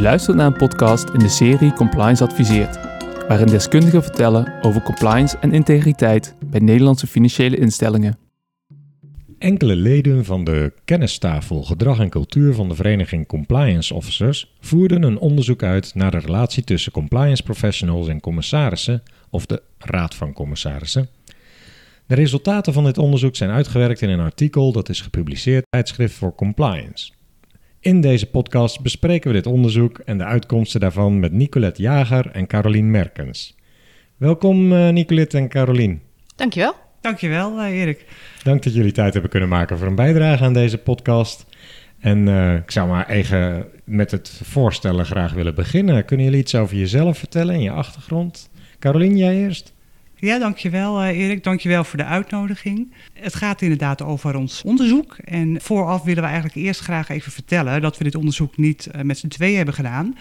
U luistert naar een podcast in de serie Compliance Adviseert, waarin deskundigen vertellen over compliance en integriteit bij Nederlandse financiële instellingen. Enkele leden van de kennistafel Gedrag en Cultuur van de Vereniging Compliance Officers voerden een onderzoek uit naar de relatie tussen compliance professionals en commissarissen, of de Raad van Commissarissen. De resultaten van dit onderzoek zijn uitgewerkt in een artikel dat is gepubliceerd in tijdschrift voor Compliance. In deze podcast bespreken we dit onderzoek en de uitkomsten daarvan met Nicolette Jager en Carolien Merkens. Welkom uh, Nicolette en Carolien. Dankjewel. Dankjewel uh, Erik. Dank dat jullie tijd hebben kunnen maken voor een bijdrage aan deze podcast. En uh, ik zou maar even met het voorstellen graag willen beginnen. Kunnen jullie iets over jezelf vertellen en je achtergrond? Carolien, jij eerst? Ja, dankjewel uh, Erik. Dankjewel voor de uitnodiging. Het gaat inderdaad over ons onderzoek. En vooraf willen we eigenlijk eerst graag even vertellen dat we dit onderzoek niet uh, met z'n tweeën hebben gedaan.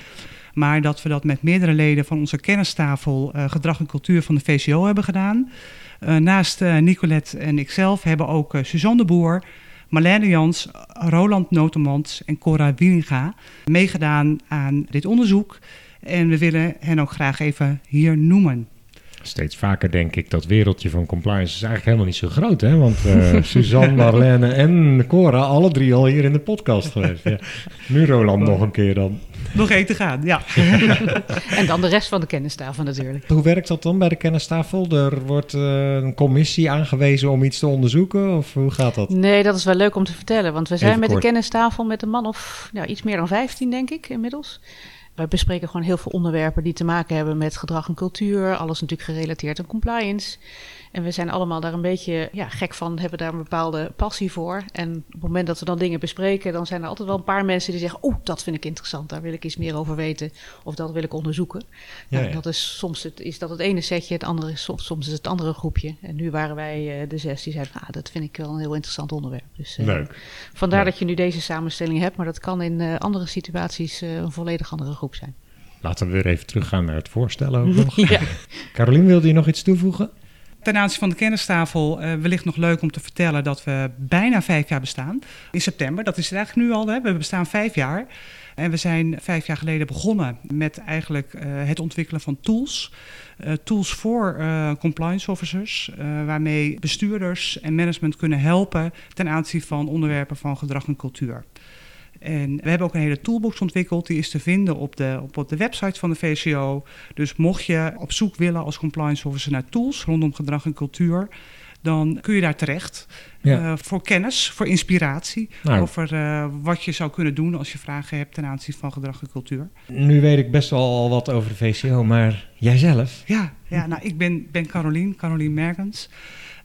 Maar dat we dat met meerdere leden van onze kennistafel uh, Gedrag en Cultuur van de VCO hebben gedaan. naast Nicolette en ikzelf hebben ook Suzanne de Boer, Marlene Jans, Roland Notemans en Cora Wieninga meegedaan aan dit onderzoek. En we willen hen ook graag even hier noemen. Steeds vaker denk ik dat wereldje van compliance is eigenlijk helemaal niet zo groot. Hè? Want uh, Suzanne, Marlene en Cora, alle drie al hier in de podcast geweest. Ja. Nu Roland nog een keer dan. Nog één te gaan, ja. en dan de rest van de kennistafel natuurlijk. Hoe werkt dat dan bij de kennistafel? Er wordt uh, een commissie aangewezen om iets te onderzoeken? Of hoe gaat dat? Nee, dat is wel leuk om te vertellen. Want we zijn Even met kort. de kennistafel met een man of ja, iets meer dan 15, denk ik, inmiddels. Wij bespreken gewoon heel veel onderwerpen die te maken hebben met gedrag en cultuur. Alles natuurlijk gerelateerd aan compliance. En we zijn allemaal daar een beetje ja, gek van, hebben daar een bepaalde passie voor. En op het moment dat we dan dingen bespreken, dan zijn er altijd wel een paar mensen die zeggen: Oh, dat vind ik interessant, daar wil ik iets meer over weten. Of dat wil ik onderzoeken. Ja, nou, ja. Dat is, soms het, is dat het ene setje, het andere is, soms, soms is het andere groepje. En nu waren wij uh, de zes die zeiden: ah, Dat vind ik wel een heel interessant onderwerp. Dus, uh, Leuk. Vandaar Leuk. dat je nu deze samenstelling hebt, maar dat kan in uh, andere situaties een volledig andere groep zijn. Laten we weer even teruggaan naar het voorstellen ook nog. ja. Carolien, wilde je nog iets toevoegen? Ten aanzien van de kennistafel uh, wellicht nog leuk om te vertellen dat we bijna vijf jaar bestaan. In september, dat is het eigenlijk nu al. Hè? We bestaan vijf jaar. En we zijn vijf jaar geleden begonnen met eigenlijk uh, het ontwikkelen van tools. Uh, tools voor uh, compliance officers, waarmee bestuurders en management kunnen helpen ten aanzien van onderwerpen van gedrag en cultuur. En we hebben ook een hele toolbox ontwikkeld. Die is te vinden op de, op de website van de VCO. Dus mocht je op zoek willen als compliance officer naar tools rondom gedrag en cultuur, dan kun je daar terecht. Ja. Uh, voor kennis, voor inspiratie. Nou. Over uh, wat je zou kunnen doen als je vragen hebt ten aanzien van gedrag en cultuur. Nu weet ik best wel al wat over de VCO, maar jijzelf? Ja, ja nou, ik ben, ben Carolien, Carolien Merkens.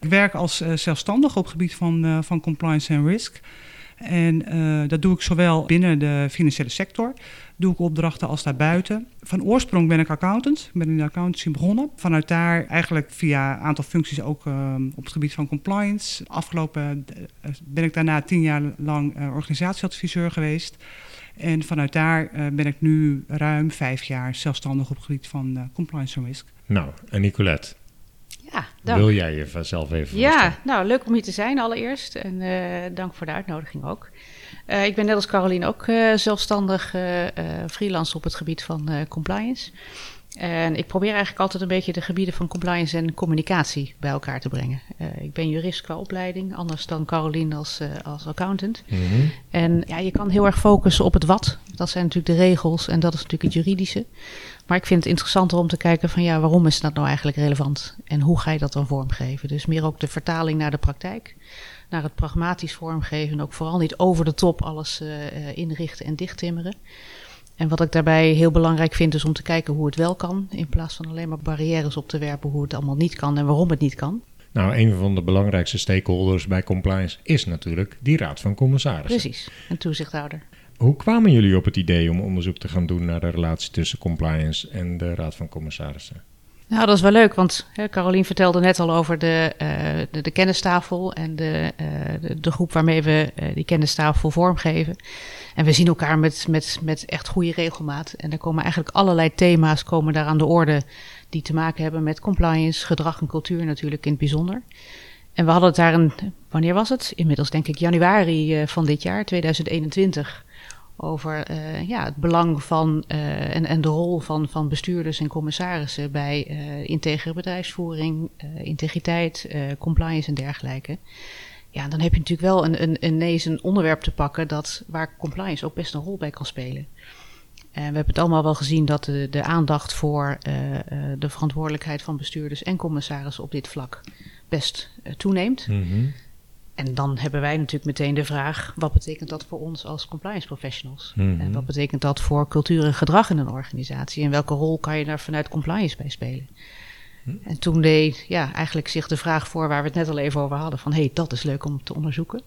Ik werk als uh, zelfstandig op het gebied van, van compliance en risk. En uh, dat doe ik zowel binnen de financiële sector, doe ik opdrachten als daarbuiten. Van oorsprong ben ik accountant, ben in de accountancy begonnen. Vanuit daar eigenlijk via een aantal functies ook uh, op het gebied van compliance. Afgelopen uh, ben ik daarna tien jaar lang organisatieadviseur geweest. En vanuit daar ben ik nu ruim vijf jaar zelfstandig op het gebied van compliance en risk. Nou, en Nicolette, ja, dank. Wil jij jezelf even Ja, nou, leuk om hier te zijn allereerst. En uh, dank voor de uitnodiging ook. Uh, ik ben net als Carolien ook uh, zelfstandig freelance op het gebied van compliance. En ik probeer eigenlijk altijd een beetje de gebieden van compliance en communicatie bij elkaar te brengen. ik ben jurist qua opleiding, anders dan Carolien als, als accountant. Mm -hmm. En ja, je kan heel erg focussen op het wat. Dat zijn natuurlijk de regels en dat is natuurlijk het juridische. Maar ik vind het interessanter om te kijken van ja, waarom is dat nou eigenlijk relevant? En hoe ga je dat dan vormgeven? Dus meer ook de vertaling naar de praktijk. Naar het pragmatisch vormgeven. En ook vooral niet over de top alles uh, inrichten en dichttimmeren. En wat ik daarbij heel belangrijk vind is om te kijken hoe het wel kan. In plaats van alleen maar barrières op te werpen hoe het allemaal niet kan en waarom het niet kan. Nou, een van de belangrijkste stakeholders bij compliance is natuurlijk die raad van commissarissen. Precies, een toezichthouder. Hoe kwamen jullie op het idee om onderzoek te gaan doen naar de relatie tussen compliance en de Raad van Commissarissen? Nou, dat is wel leuk, want hè, Carolien vertelde net al over de, uh, de, kennistafel en de, uh, de, de, groep waarmee we uh, die kennistafel vormgeven. En we zien elkaar met, met, met echt goede regelmaat. En er komen eigenlijk allerlei thema's komen daar aan de orde die te maken hebben met compliance, gedrag en cultuur natuurlijk in het bijzonder. En we hadden het daar een, wanneer was het? Inmiddels denk ik januari van dit jaar, 2021 over ja, het belang van en, en de rol van, van bestuurders en commissarissen bij integere bedrijfsvoering, integriteit, compliance en dergelijke. Ja, dan heb je natuurlijk wel een, een, ineens een onderwerp te pakken dat, waar compliance ook best een rol bij kan spelen. En we hebben het allemaal wel gezien dat de, de aandacht voor uh, uh, de verantwoordelijkheid van bestuurders en commissarissen op dit vlak best uh, toeneemt. -hmm. En dan hebben wij natuurlijk meteen de vraag: wat betekent dat voor ons als compliance professionals? Mm -hmm. En wat betekent dat voor cultuur en gedrag in een organisatie? En welke rol kan je daar vanuit compliance bij spelen? En toen deed ja, eigenlijk zich de vraag voor waar we het net al even over hadden: van hé, hey, dat is leuk om te onderzoeken.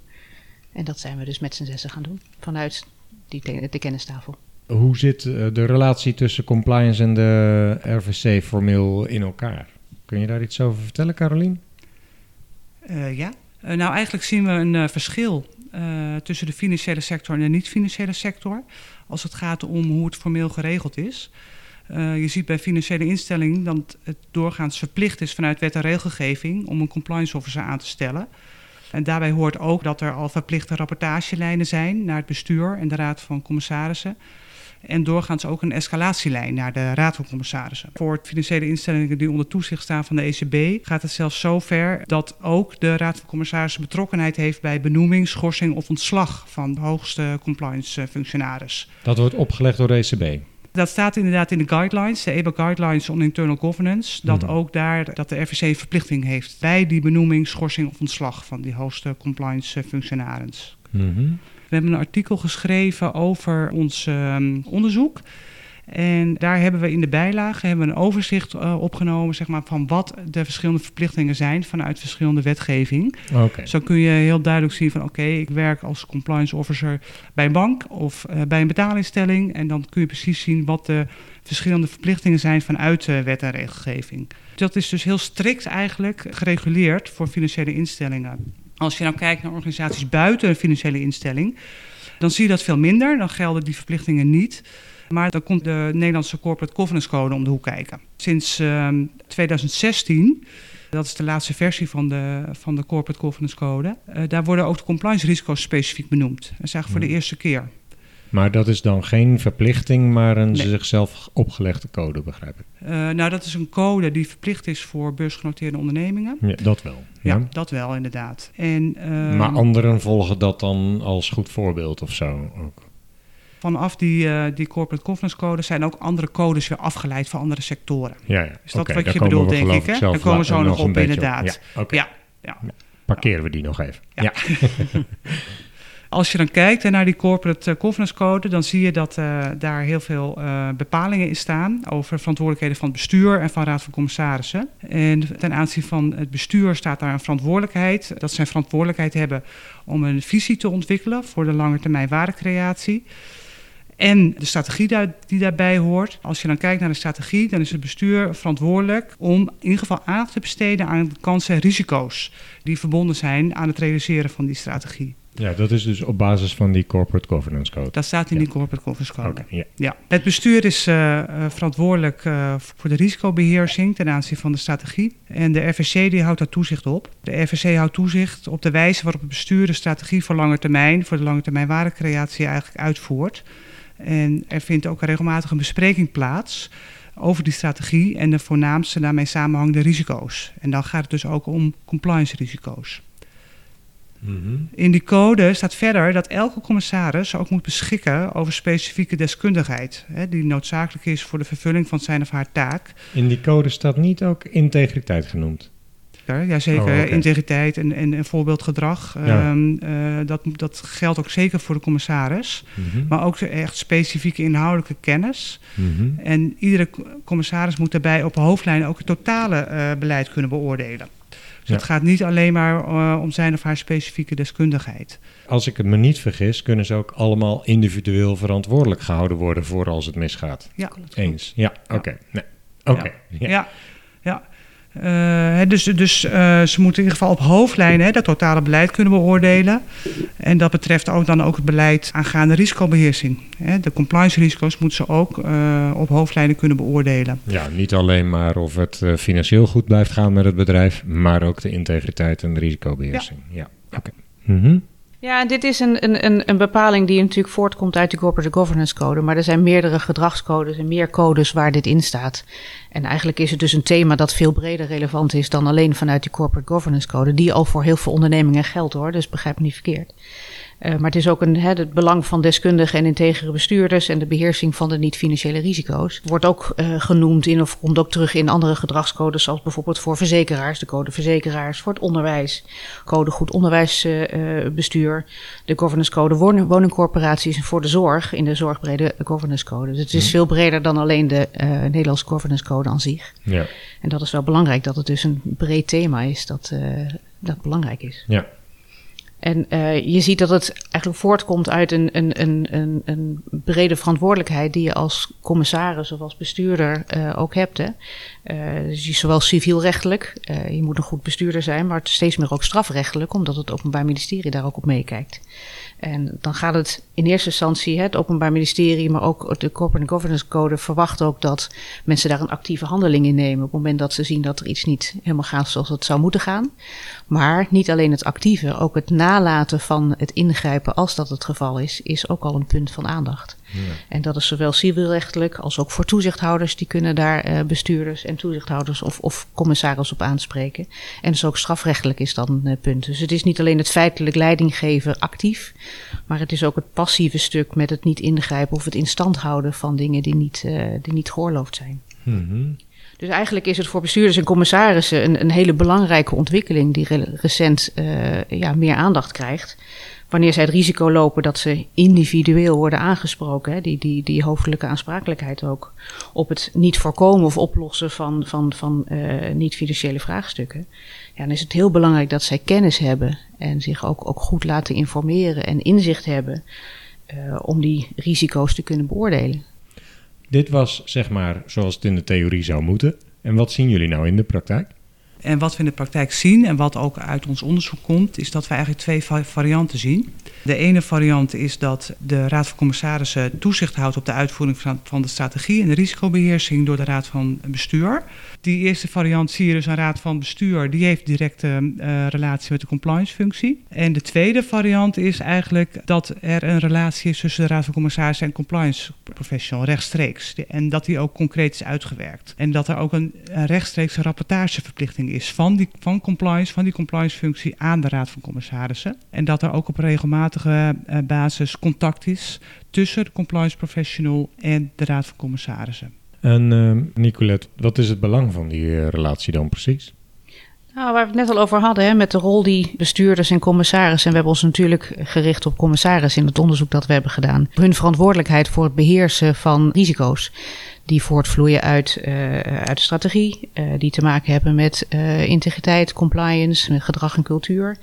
En dat zijn we dus met z'n zessen gaan doen vanuit die de kennistafel. Hoe zit eh, de relatie tussen compliance en de RVC formeel in elkaar? Kun je daar iets over vertellen, Carolien? Uh, ja, nou eigenlijk zien we een uh, verschil tussen de financiële sector en de niet-financiële sector. Als het gaat om hoe het formeel geregeld is. je ziet bij financiële instellingen dat het doorgaans verplicht is vanuit wet en regelgeving om een compliance officer aan te stellen. En daarbij hoort ook dat er al verplichte rapportagelijnen zijn naar het bestuur en de raad van commissarissen. En doorgaans ook een escalatielijn naar de Raad van Commissarissen. Voor financiële instellingen die onder toezicht staan van de ECB gaat het zelfs zo ver dat ook de Raad van Commissarissen betrokkenheid heeft bij benoeming, schorsing of ontslag van de hoogste compliance functionaris. Dat wordt opgelegd door de ECB. Dat staat inderdaad in de guidelines, de EBA Guidelines on Internal Governance, dat mm. ook daar dat de RVC een verplichting heeft bij die benoeming, schorsing of ontslag van die hoogste compliance functionaris. Mm -hmm. We hebben een artikel geschreven over ons um, onderzoek. En daar hebben we in de bijlage hebben we een overzicht uh, opgenomen zeg maar, van wat de verschillende verplichtingen zijn vanuit verschillende wetgeving. Okay. Zo kun je heel duidelijk zien van oké, okay, ik werk als compliance officer bij een bank of uh, bij een betaalinstelling. En dan kun je precies zien wat de verschillende verplichtingen zijn vanuit de wet en regelgeving. Dat is dus heel strikt eigenlijk gereguleerd voor financiële instellingen. Als je nou kijkt naar organisaties buiten een financiële instelling, dan zie je dat veel minder. Dan gelden die verplichtingen niet. Maar dan komt de Nederlandse Corporate Governance Code om de hoek kijken. Sinds uh, 2016, dat is de laatste versie van de, van de Corporate Governance Code, uh, daar worden ook de compliance risico's specifiek benoemd. Dat is eigenlijk voor de hmm. eerste keer. Maar dat is dan geen verplichting, maar een nee. zichzelf opgelegde code, begrijp ik? Uh, nou, dat is een code die verplicht is voor beursgenoteerde ondernemingen. Ja, dat wel. Ja, ja dat wel, inderdaad. En, uh, maar anderen volgen dat dan als goed voorbeeld of zo ook? Vanaf die, uh, die corporate governance code zijn ook andere codes weer afgeleid voor andere sectoren. Ja, ja. Is dat okay, wat je bedoelt, denk ik? Hè? Daar komen we zo nog op, inderdaad. Ja, okay. ja, ja. Parkeren we die nog even. ja. Als je dan kijkt naar die corporate eh, governance code, dan zie je dat uh, daar heel veel uh, bepalingen in staan over verantwoordelijkheden van het bestuur en van raad van commissarissen. En ten aanzien van het bestuur staat daar een verantwoordelijkheid. Dat zij verantwoordelijkheid hebben om een visie te ontwikkelen voor de lange termijn waardecreatie. En de strategie die daarbij hoort. Als je dan kijkt naar de strategie, dan is het bestuur verantwoordelijk om in ieder geval aandacht te besteden aan de kansen en risico's die verbonden zijn aan het realiseren van die strategie. Ja, dat is dus op basis van die Corporate Governance Code. Dat staat in ja. die Corporate Governance Code. Okay, ja. ja. Het bestuur is uh, verantwoordelijk uh, voor de risicobeheersing ten aanzien van de strategie. En de RVC die houdt daar toezicht op. De RVC houdt toezicht op de wijze waarop het bestuur de strategie voor lange termijn, voor de lange termijn waardecreatie eigenlijk uitvoert. En er vindt ook regelmatig een bespreking plaats over die strategie en de voornaamste daarmee samenhangende risico's. En dan gaat het dus ook om compliance risico's. Mm-hmm. In die code staat verder dat elke commissaris ook moet beschikken over specifieke deskundigheid, hè, die noodzakelijk is voor de vervulling van zijn of haar taak. In die code staat niet ook integriteit genoemd. Ja, zeker. Oh, okay. Integriteit en, en, en voorbeeldgedrag. Ja. Um, uh, dat, dat geldt ook zeker voor de commissaris. Mm-hmm. Maar ook echt specifieke inhoudelijke kennis. Mm-hmm. En iedere commissaris moet daarbij op hoofdlijnen ook het totale uh, beleid kunnen beoordelen. Dus ja. het gaat niet alleen maar uh, om zijn of haar specifieke deskundigheid. Als ik het me niet vergis, kunnen ze ook allemaal individueel verantwoordelijk gehouden worden voor als het misgaat. Ja, eens. Ja, oké. Okay. Nee. Oké. Okay. Ja. ja. Uh, dus dus uh, ze moeten in ieder geval op hoofdlijnen hè, dat totale beleid kunnen beoordelen. En dat betreft ook dan ook het beleid aangaande risicobeheersing. Hè. De compliance risico's moeten ze ook uh, op hoofdlijnen kunnen beoordelen. Ja, niet alleen maar of het financieel goed blijft gaan met het bedrijf, maar ook de integriteit en de risicobeheersing. Ja, ja. oké. Okay. Mm -hmm. Ja, dit is een, een, een, bepaling die natuurlijk voortkomt uit de Corporate Governance Code. Maar er zijn meerdere gedragscodes en meer codes waar dit in staat. En eigenlijk is het dus een thema dat veel breder relevant is dan alleen vanuit die Corporate Governance Code. Die al voor heel veel ondernemingen geldt hoor, dus begrijp me niet verkeerd. Uh, maar het is ook een, hè, het belang van deskundige en integere bestuurders en de beheersing van de niet-financiële risico's. Wordt ook uh, genoemd in of komt ook terug in andere gedragscodes, zoals bijvoorbeeld voor verzekeraars, de code verzekeraars, voor het onderwijs, code goed onderwijsbestuur, uh, de governance code woningcorporaties en voor de zorg in de zorgbrede governance code. Dus het is veel breder dan alleen de Nederlandse governance code aan zich. Ja. En dat is wel belangrijk dat het dus een breed thema is dat, dat belangrijk is. Ja. En uh, je ziet dat het eigenlijk voortkomt uit een, een, een, een, brede verantwoordelijkheid die je als commissaris of als bestuurder uh, ook hebt. Hè. Uh, dus zowel civielrechtelijk, je moet een goed bestuurder zijn, maar steeds meer ook strafrechtelijk, omdat het Openbaar Ministerie daar ook op meekijkt. En dan gaat het in eerste instantie, het Openbaar Ministerie, maar ook de Corporate Governance Code verwacht ook dat mensen daar een actieve handeling in nemen. Op het moment dat ze zien dat er iets niet helemaal gaat zoals het zou moeten gaan. Maar niet alleen het actieve, ook het nalaten van het ingrijpen als dat het geval is, is ook al een punt van aandacht. Ja. En dat is zowel civielrechtelijk als ook voor toezichthouders. Die kunnen daar uh, bestuurders en toezichthouders of, of commissaris op aanspreken. En dus ook strafrechtelijk is dan een uh, punt. Dus het is niet alleen het feitelijk leiding geven actief. Maar het is ook het passieve stuk met het niet ingrijpen of het in stand houden van dingen die niet, uh, die niet geoorloofd zijn. Mm -hmm. Dus eigenlijk is het voor bestuurders en commissarissen een, een hele belangrijke ontwikkeling die re recent ja, meer aandacht krijgt wanneer zij het risico lopen dat ze individueel worden aangesproken, hè, die, die, die hoofdelijke aansprakelijkheid ook, op het niet voorkomen of oplossen van, van, van uh, niet-financiële vraagstukken, ja, dan is het heel belangrijk dat zij kennis hebben en zich ook, ook goed laten informeren en inzicht hebben uh, om die risico's te kunnen beoordelen. Dit was zeg maar zoals het in de theorie zou moeten. En wat zien jullie nou in de praktijk? En wat we in de praktijk zien en wat ook uit ons onderzoek komt, is dat we eigenlijk twee varianten zien. De ene variant is dat de Raad van Commissarissen toezicht houdt op de uitvoering van, de strategie en de risicobeheersing door de Raad van Bestuur. Die eerste variant zie je dus een Raad van Bestuur, die heeft directe uh, relatie met de compliance-functie. En de tweede variant is eigenlijk dat er een relatie is tussen de Raad van Commissarissen en compliance professional rechtstreeks. En dat die ook concreet is uitgewerkt. En dat er ook een, een rechtstreekse rapportageverplichting is van, die, van compliance, van die compliance-functie aan de Raad van Commissarissen. En dat er ook op regelmatige uh, basis contact is tussen de compliance professional en de Raad van Commissarissen. En uh, Nicolette, wat is het belang van die uh, relatie dan precies? Nou, waar we het net al over hadden, hè, met de rol die bestuurders en commissarissen. En we hebben ons natuurlijk gericht op commissarissen in het onderzoek dat we hebben gedaan. Hun verantwoordelijkheid voor het beheersen van risico's die voortvloeien uit, uh, uit strategie, uh, die te maken hebben met uh, integriteit, compliance, gedrag en cultuur,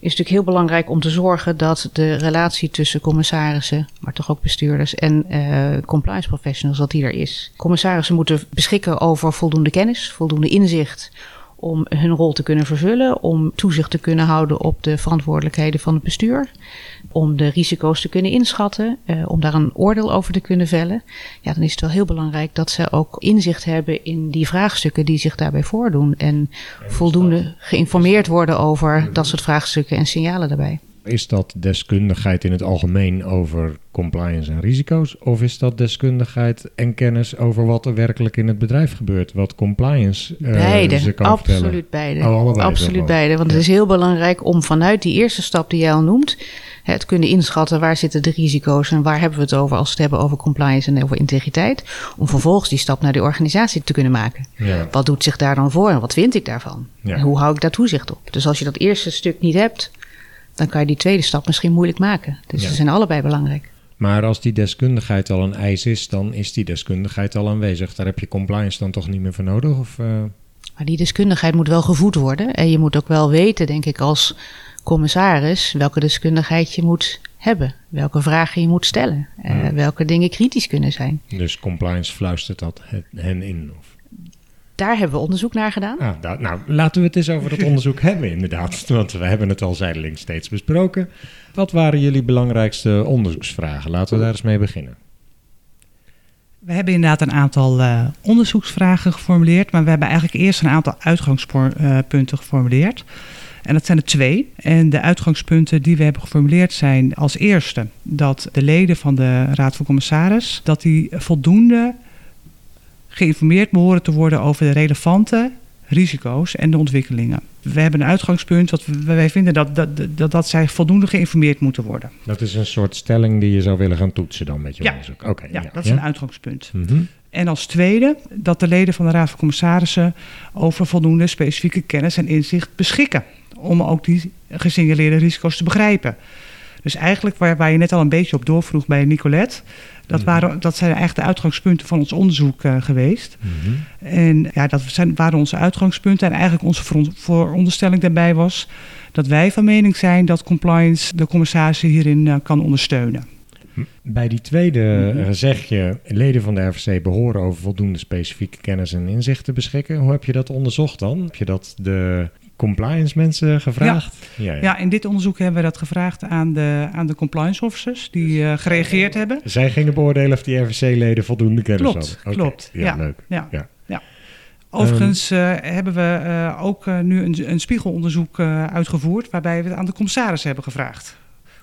is natuurlijk heel belangrijk om te zorgen dat de relatie tussen commissarissen, maar toch ook bestuurders en compliance professionals, dat die er is. Commissarissen moeten beschikken over voldoende kennis, voldoende inzicht om hun rol te kunnen vervullen, om toezicht te kunnen houden op de verantwoordelijkheden van het bestuur, om de risico's te kunnen inschatten, uh, om daar een oordeel over te kunnen vellen. Ja, dan is het wel heel belangrijk dat ze ook inzicht hebben in die vraagstukken die zich daarbij voordoen en voldoende geïnformeerd worden over dat soort vraagstukken en signalen daarbij. Is dat deskundigheid in het algemeen over compliance en risico's? Of is dat deskundigheid en kennis over wat er werkelijk in het bedrijf gebeurt? Wat compliance uh, beide, kan absoluut vertellen? beide. Oh, absoluut beide. Want ja. het is heel belangrijk om vanuit die eerste stap die jij al noemt, het kunnen inschatten waar zitten de risico's en waar hebben we het over als we het hebben over compliance en over integriteit. Om vervolgens die stap naar de organisatie te kunnen maken. Ja. Wat doet zich daar dan voor en wat vind ik daarvan? Ja. En hoe hou ik daar toezicht op? Dus als je dat eerste stuk niet hebt, dan kan je die tweede stap misschien moeilijk maken. Dus Ja. ze zijn allebei belangrijk. Maar als die deskundigheid al een eis is, dan is die deskundigheid al aanwezig. Daar heb je compliance dan toch niet meer voor nodig? Of, uh... Maar die deskundigheid moet wel gevoed worden. En je moet ook wel weten, denk ik, als commissaris, welke deskundigheid je moet hebben. Welke vragen je moet stellen. Uh, Ja. welke dingen kritisch kunnen zijn. Dus compliance fluistert dat hen in? Of... Daar hebben we onderzoek naar gedaan. Ah, da- nou, laten we het eens over dat onderzoek hebben, inderdaad. Want we hebben het al zijdelings steeds besproken. Wat waren jullie belangrijkste onderzoeksvragen? Laten we daar eens mee beginnen. We hebben inderdaad een aantal onderzoeksvragen geformuleerd, maar we hebben eigenlijk eerst een aantal uitgangspunten geformuleerd. En dat zijn er twee. En de uitgangspunten die we hebben geformuleerd zijn als eerste dat de leden van de Raad van Commissaris dat die voldoende geïnformeerd behoren te worden over de relevante risico's en de ontwikkelingen. We hebben een uitgangspunt dat wij vinden dat, dat, dat, dat zij voldoende geïnformeerd moeten worden. Dat is een soort stelling die je zou willen gaan toetsen dan met je ja. onderzoek. Oké. ja, dat is een uitgangspunt. Mhm. En als tweede dat de leden van de Raad van Commissarissen over voldoende specifieke kennis en inzicht beschikken om ook die gesignaleerde risico's te begrijpen. Dus eigenlijk waar, waar je net al een beetje op doorvroeg bij Nicolette, dat, mhm. waren, dat zijn eigenlijk de uitgangspunten van ons onderzoek uh, geweest. Mhm. En ja, dat zijn, waren onze uitgangspunten. En eigenlijk onze vooronderstelling daarbij was dat wij van mening zijn dat compliance de commissaris hierin uh, kan ondersteunen. Bij die tweede mhm. zeg je, leden van de RVC behoren over voldoende specifieke kennis en inzicht te beschikken. Hoe heb je dat onderzocht dan? Heb je dat de compliance mensen gevraagd? Ja. Ja, ja. in dit onderzoek hebben we dat gevraagd aan de, aan de compliance officers die uh, gereageerd hebben. Zij gingen beoordelen of die RVC-leden voldoende kennis klopt, hadden? Klopt, Ja, ja, leuk. Ja. ja. Overigens uh, hebben we uh, ook nu een, een spiegelonderzoek uitgevoerd waarbij we het aan de commissaris hebben gevraagd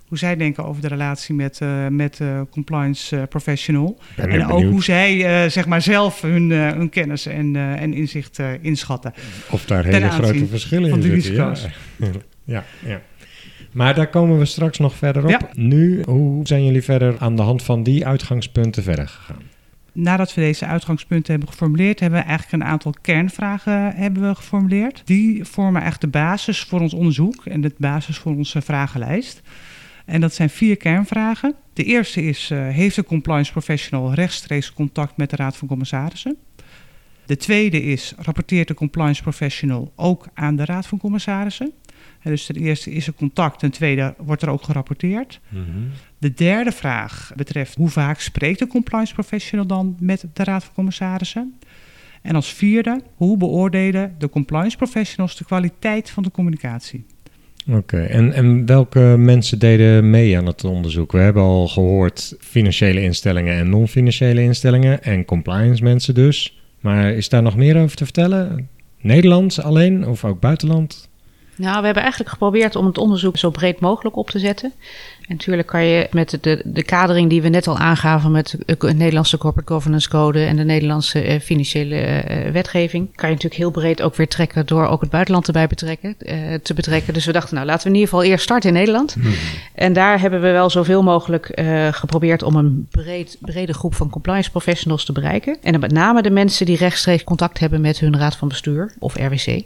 hoe zij denken over de relatie met, uh, met uh, compliance uh, professional. En ook hoe zij zeg maar zelf hun, hun kennis en, en inzicht inschatten. Of daar hele grote verschillen in zitten. Ja. ja, ja. Maar daar komen we straks nog verder op. Nu, hoe zijn jullie verder aan de hand van die uitgangspunten verder gegaan? Nadat we deze uitgangspunten hebben geformuleerd, hebben we eigenlijk een aantal kernvragen hebben we geformuleerd. Die vormen echt de basis voor ons onderzoek en de basis voor onze vragenlijst. En dat zijn vier kernvragen. De eerste is, uh, heeft de compliance professional rechtstreeks contact met de Raad van Commissarissen? De tweede is, rapporteert de compliance professional ook aan de Raad van Commissarissen? En dus ten eerste is er contact, ten tweede wordt er ook gerapporteerd. Mhm. De derde vraag betreft hoe vaak spreekt de compliance professional dan met de Raad van Commissarissen? En als vierde, hoe beoordelen de compliance professionals de kwaliteit van de communicatie? Oké, en, en welke mensen deden mee aan het onderzoek? We hebben al gehoord financiële instellingen en non-financiële instellingen en compliance mensen dus. Maar is daar nog meer over te vertellen? Nederlands alleen of ook buitenland? Nou, we hebben eigenlijk geprobeerd om het onderzoek zo breed mogelijk op te zetten. En natuurlijk kan je met de, de kadering die we net al aangaven met de Nederlandse Corporate Governance Code en de Nederlandse eh, financiële eh, wetgeving, kan je natuurlijk heel breed ook weer trekken door ook het buitenland erbij betrekken, eh, te betrekken. Dus we dachten, nou laten we in ieder geval eerst starten in Nederland. Mhm. En daar hebben we wel zoveel mogelijk geprobeerd om een breed, brede groep van compliance professionals te bereiken. En dan met name de mensen die rechtstreeks contact hebben met hun raad van bestuur of RWC.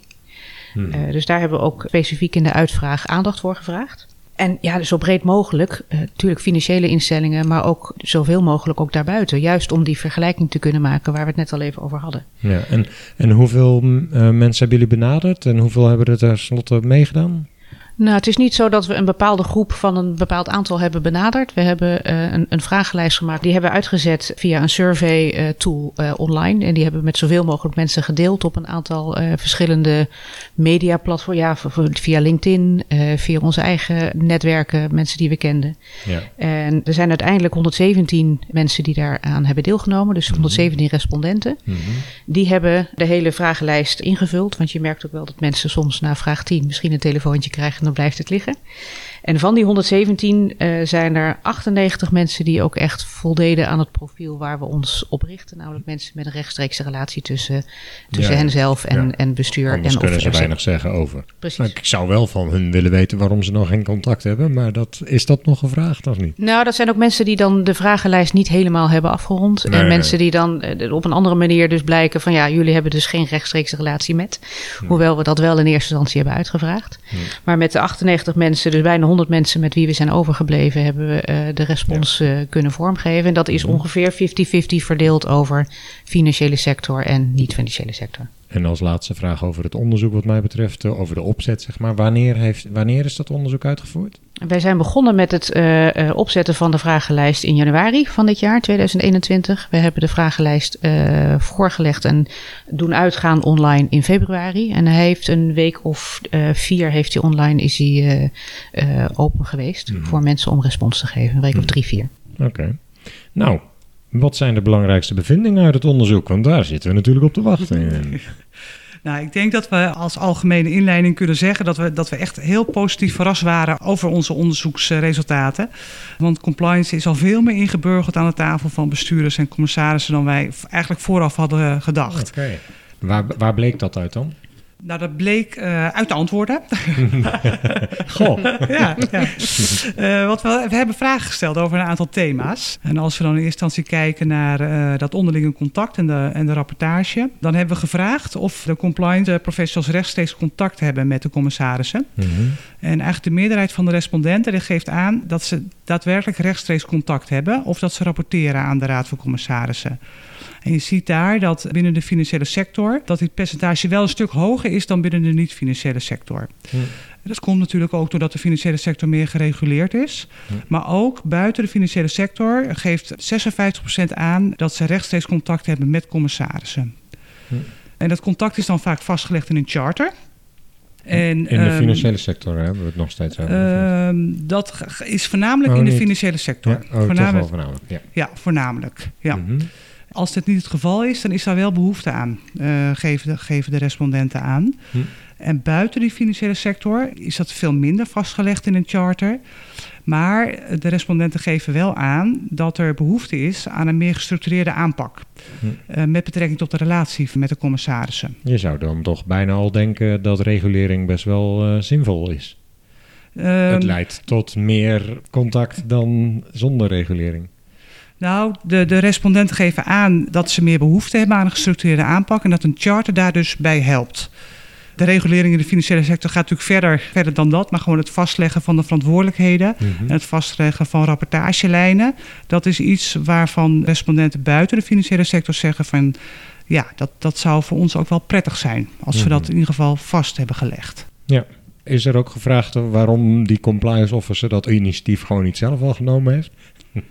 Hmm. Uh, dus daar hebben we ook specifiek in de uitvraag aandacht voor gevraagd. En ja, zo breed mogelijk, uh, natuurlijk financiële instellingen, maar ook zoveel mogelijk ook daarbuiten. Juist om die vergelijking te kunnen maken waar we het net al even over hadden. Ja, en, en hoeveel uh, mensen hebben jullie benaderd en hoeveel hebben er tenslotte meegedaan? Nou, het is niet zo dat we een bepaalde groep van een bepaald aantal hebben benaderd. We hebben uh, een, een, vragenlijst gemaakt. Die hebben we uitgezet via een survey uh, tool uh, online. En die hebben we met zoveel mogelijk mensen gedeeld op een aantal verschillende mediaplatforms. Ja, via LinkedIn, via onze eigen netwerken, mensen die we kenden. Ja. En er zijn uiteindelijk 117 mensen die daaraan hebben deelgenomen. Dus 117 mhm. respondenten. Mm -hmm. Die hebben de hele vragenlijst ingevuld. Want je merkt ook wel dat mensen soms na vraag 10 misschien een telefoontje krijgen dan blijft het liggen. En van die 117 uh, eh, zijn er 98 mensen die ook echt voldeden aan het profiel waar we ons op richten. Namelijk mensen met een rechtstreekse relatie tussen, tussen ja, henzelf en, ja. en bestuur. Anders en kunnen ze weinig zeggen over. Precies. Nou, ik zou wel van hun willen weten waarom ze nog geen contact hebben. Maar dat, is dat nog gevraagd of niet? Nou, dat zijn ook mensen die dan de vragenlijst niet helemaal hebben afgerond. Nee, en mensen die dan uh, op een andere manier dus blijken van ja, jullie hebben dus geen rechtstreekse relatie met. Hoewel we dat wel in eerste instantie hebben uitgevraagd. Maar met de 98 mensen, dus bijna 100 mensen met wie we zijn overgebleven, hebben we uh, de respons uh, kunnen vormgeven. En dat is mhm. ongeveer 50-50 verdeeld over financiële sector en niet-financiële sector. En als laatste vraag over het onderzoek wat mij betreft, eh, over de opzet zeg maar. Wanneer, heeft, wanneer is dat onderzoek uitgevoerd? Wij zijn begonnen met het uh, uh, opzetten van de vragenlijst in januari van dit jaar, 2021. We hebben de vragenlijst uh, voorgelegd en doen uitgaan online in februari. En hij heeft een week of vier heeft hij online is hij, open geweest mm -hmm. voor mensen om respons te geven. Een week mm -hmm. of drie, vier. Oké. Okay. Nou, Wat zijn de belangrijkste bevindingen uit het onderzoek? Want daar zitten we natuurlijk op te wachten. Nou, ik denk dat we als algemene inleiding kunnen zeggen dat we, dat we echt heel positief verrast waren over onze onderzoeksresultaten. Want compliance is al veel meer ingeburgerd aan de tafel van bestuurders en commissarissen dan wij eigenlijk vooraf hadden gedacht. Oké. Waar, waar bleek dat uit dan? Nou, dat bleek uh, uit de antwoorden. Goh. ja, ja. Uh, wat we, we hebben vragen gesteld over een aantal thema's. En als we dan in eerste instantie kijken naar uh, dat onderlinge contact en de, en de rapportage, dan hebben we gevraagd of de compliance professionals rechtstreeks contact hebben met de commissarissen. Mm -hmm. En eigenlijk de meerderheid van de respondenten geeft aan dat ze daadwerkelijk rechtstreeks contact hebben of dat ze rapporteren aan de Raad van Commissarissen. En je ziet daar dat binnen de financiële sector dat dit percentage wel een stuk hoger is dan binnen de niet-financiële sector. Dat komt natuurlijk ook doordat de financiële sector meer gereguleerd is. Maar ook buiten de financiële sector geeft 56% aan dat ze rechtstreeks contact hebben met commissarissen. En dat contact is dan vaak vastgelegd in een charter. En, in de financiële sector hebben we het nog steeds over. Uh, dat is voornamelijk oh, in de financiële sector. Ja, oh, voornamelijk, voornamelijk. Ja. ja, voornamelijk. Ja. Mm -hmm. Als dit niet het geval is, dan is daar wel behoefte aan, uh, geven, de, geven de respondenten aan. Hm. En buiten die financiële sector is dat veel minder vastgelegd in een charter. Maar de respondenten geven wel aan dat er behoefte is aan een meer gestructureerde aanpak. Hm. Uh, met betrekking tot de relatie met de commissarissen. Je zou dan toch bijna al denken dat regulering best wel uh, zinvol is. Um, het leidt tot meer contact dan zonder regulering. Nou, de, de respondenten geven aan dat ze meer behoefte hebben aan een gestructureerde aanpak en dat een charter daar dus bij helpt. De regulering in de financiële sector gaat natuurlijk verder, verder dan dat, maar gewoon het vastleggen van de verantwoordelijkheden mm -hmm. en het vastleggen van rapportagelijnen. Dat is iets waarvan respondenten buiten de financiële sector zeggen van ja, dat, dat zou voor ons ook wel prettig zijn als mm -hmm. we dat in ieder geval vast hebben gelegd. Ja. Is er ook gevraagd waarom die compliance officer dat initiatief gewoon niet zelf al genomen heeft?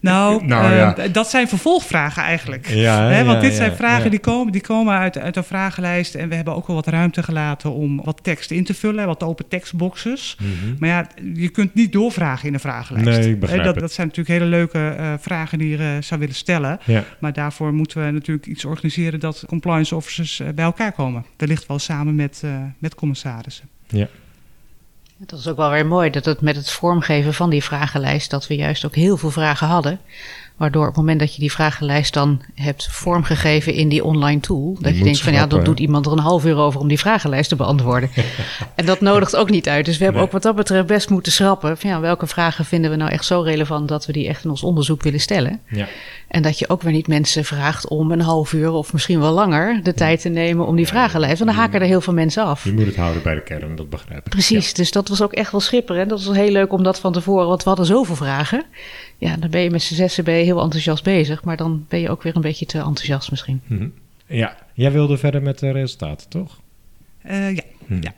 Nou, nou ja. uh, dat zijn vervolgvragen eigenlijk. Ja, He, want dit zijn vragen die komen, die komen uit, uit een vragenlijst. En we hebben ook wel wat ruimte gelaten om wat tekst in te vullen. Wat open tekstboxes. Mm -hmm. Maar ja, je kunt niet doorvragen in een vragenlijst. Nee, ik begrijp dat, het. dat zijn natuurlijk hele leuke uh, vragen die je uh, zou willen stellen. Maar daarvoor moeten we natuurlijk iets organiseren dat compliance officers bij elkaar komen. Wellicht wel samen met, met commissarissen. Ja. Dat is ook wel weer mooi dat het met het vormgeven van die vragenlijst, dat we juist ook heel veel vragen hadden. Waardoor op het moment dat je die vragenlijst dan hebt vormgegeven in die online tool, dat je, je denkt van ja, dan doet iemand er een half uur over om die vragenlijst te beantwoorden. en dat nodigt ook niet uit. Dus we hebben nee. ook wat dat betreft best moeten schrappen. Van ja, welke vragen vinden we nou echt zo relevant dat we die echt in ons onderzoek willen stellen? Ja. En dat je ook weer niet mensen vraagt om een half uur of misschien wel langer de ja. tijd te nemen om die ja, vragenlijst. Want dan haken er heel veel mensen af. Je moet het houden bij de kern, dat begrijp ik. Precies, dus dat was ook echt wel schipper. Dat was heel leuk om dat van tevoren, want we hadden zoveel vragen. Ja, dan ben je met z'n zessen ben je heel enthousiast bezig, maar dan ben je ook weer een beetje te enthousiast misschien. Mm -hmm. Ja, jij wilde verder met de resultaten, toch? Uh, ja, hm. ja.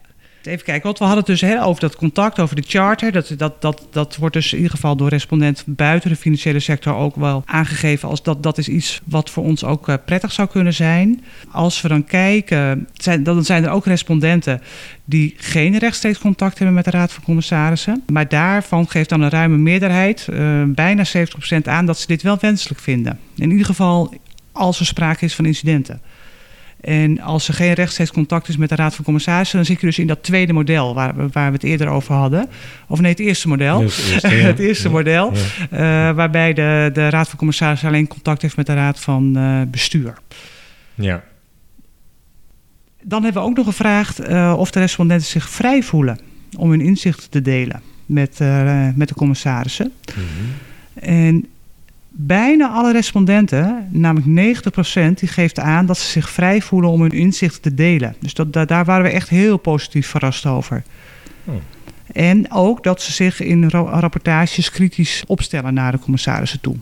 Even kijken, want we hadden het dus over dat contact, over de charter. Dat, dat, dat, dat wordt dus in ieder geval door respondenten buiten de financiële sector ook wel aangegeven als dat, dat is iets wat voor ons ook uh, prettig zou kunnen zijn. Als we dan kijken, dan zijn er ook respondenten die geen rechtstreeks contact hebben met de Raad van Commissarissen. Maar daarvan geeft dan een ruime meerderheid, uh, bijna 70% aan, dat ze dit wel wenselijk vinden. In ieder geval als er sprake is van incidenten. En als er geen rechtstreeks contact is met de Raad van Commissarissen, dan zit je dus in dat tweede model waar, waar we het eerder over hadden. Of nee, het eerste model. Het eerste, ja. het eerste ja. model. Uh, waarbij de, de Raad van Commissarissen alleen contact heeft met de Raad van uh, Bestuur. Ja. Dan hebben we ook nog gevraagd uh, of de respondenten zich vrij voelen om hun inzichten te delen met, met de commissarissen. Mm -hmm. En bijna alle respondenten, namelijk 90%, die geeft aan dat ze zich vrij voelen om hun inzichten te delen. Dus dat, dat, daar waren we echt heel positief verrast over. Oh. En ook dat ze zich in rapportages kritisch opstellen naar de commissarissen toe.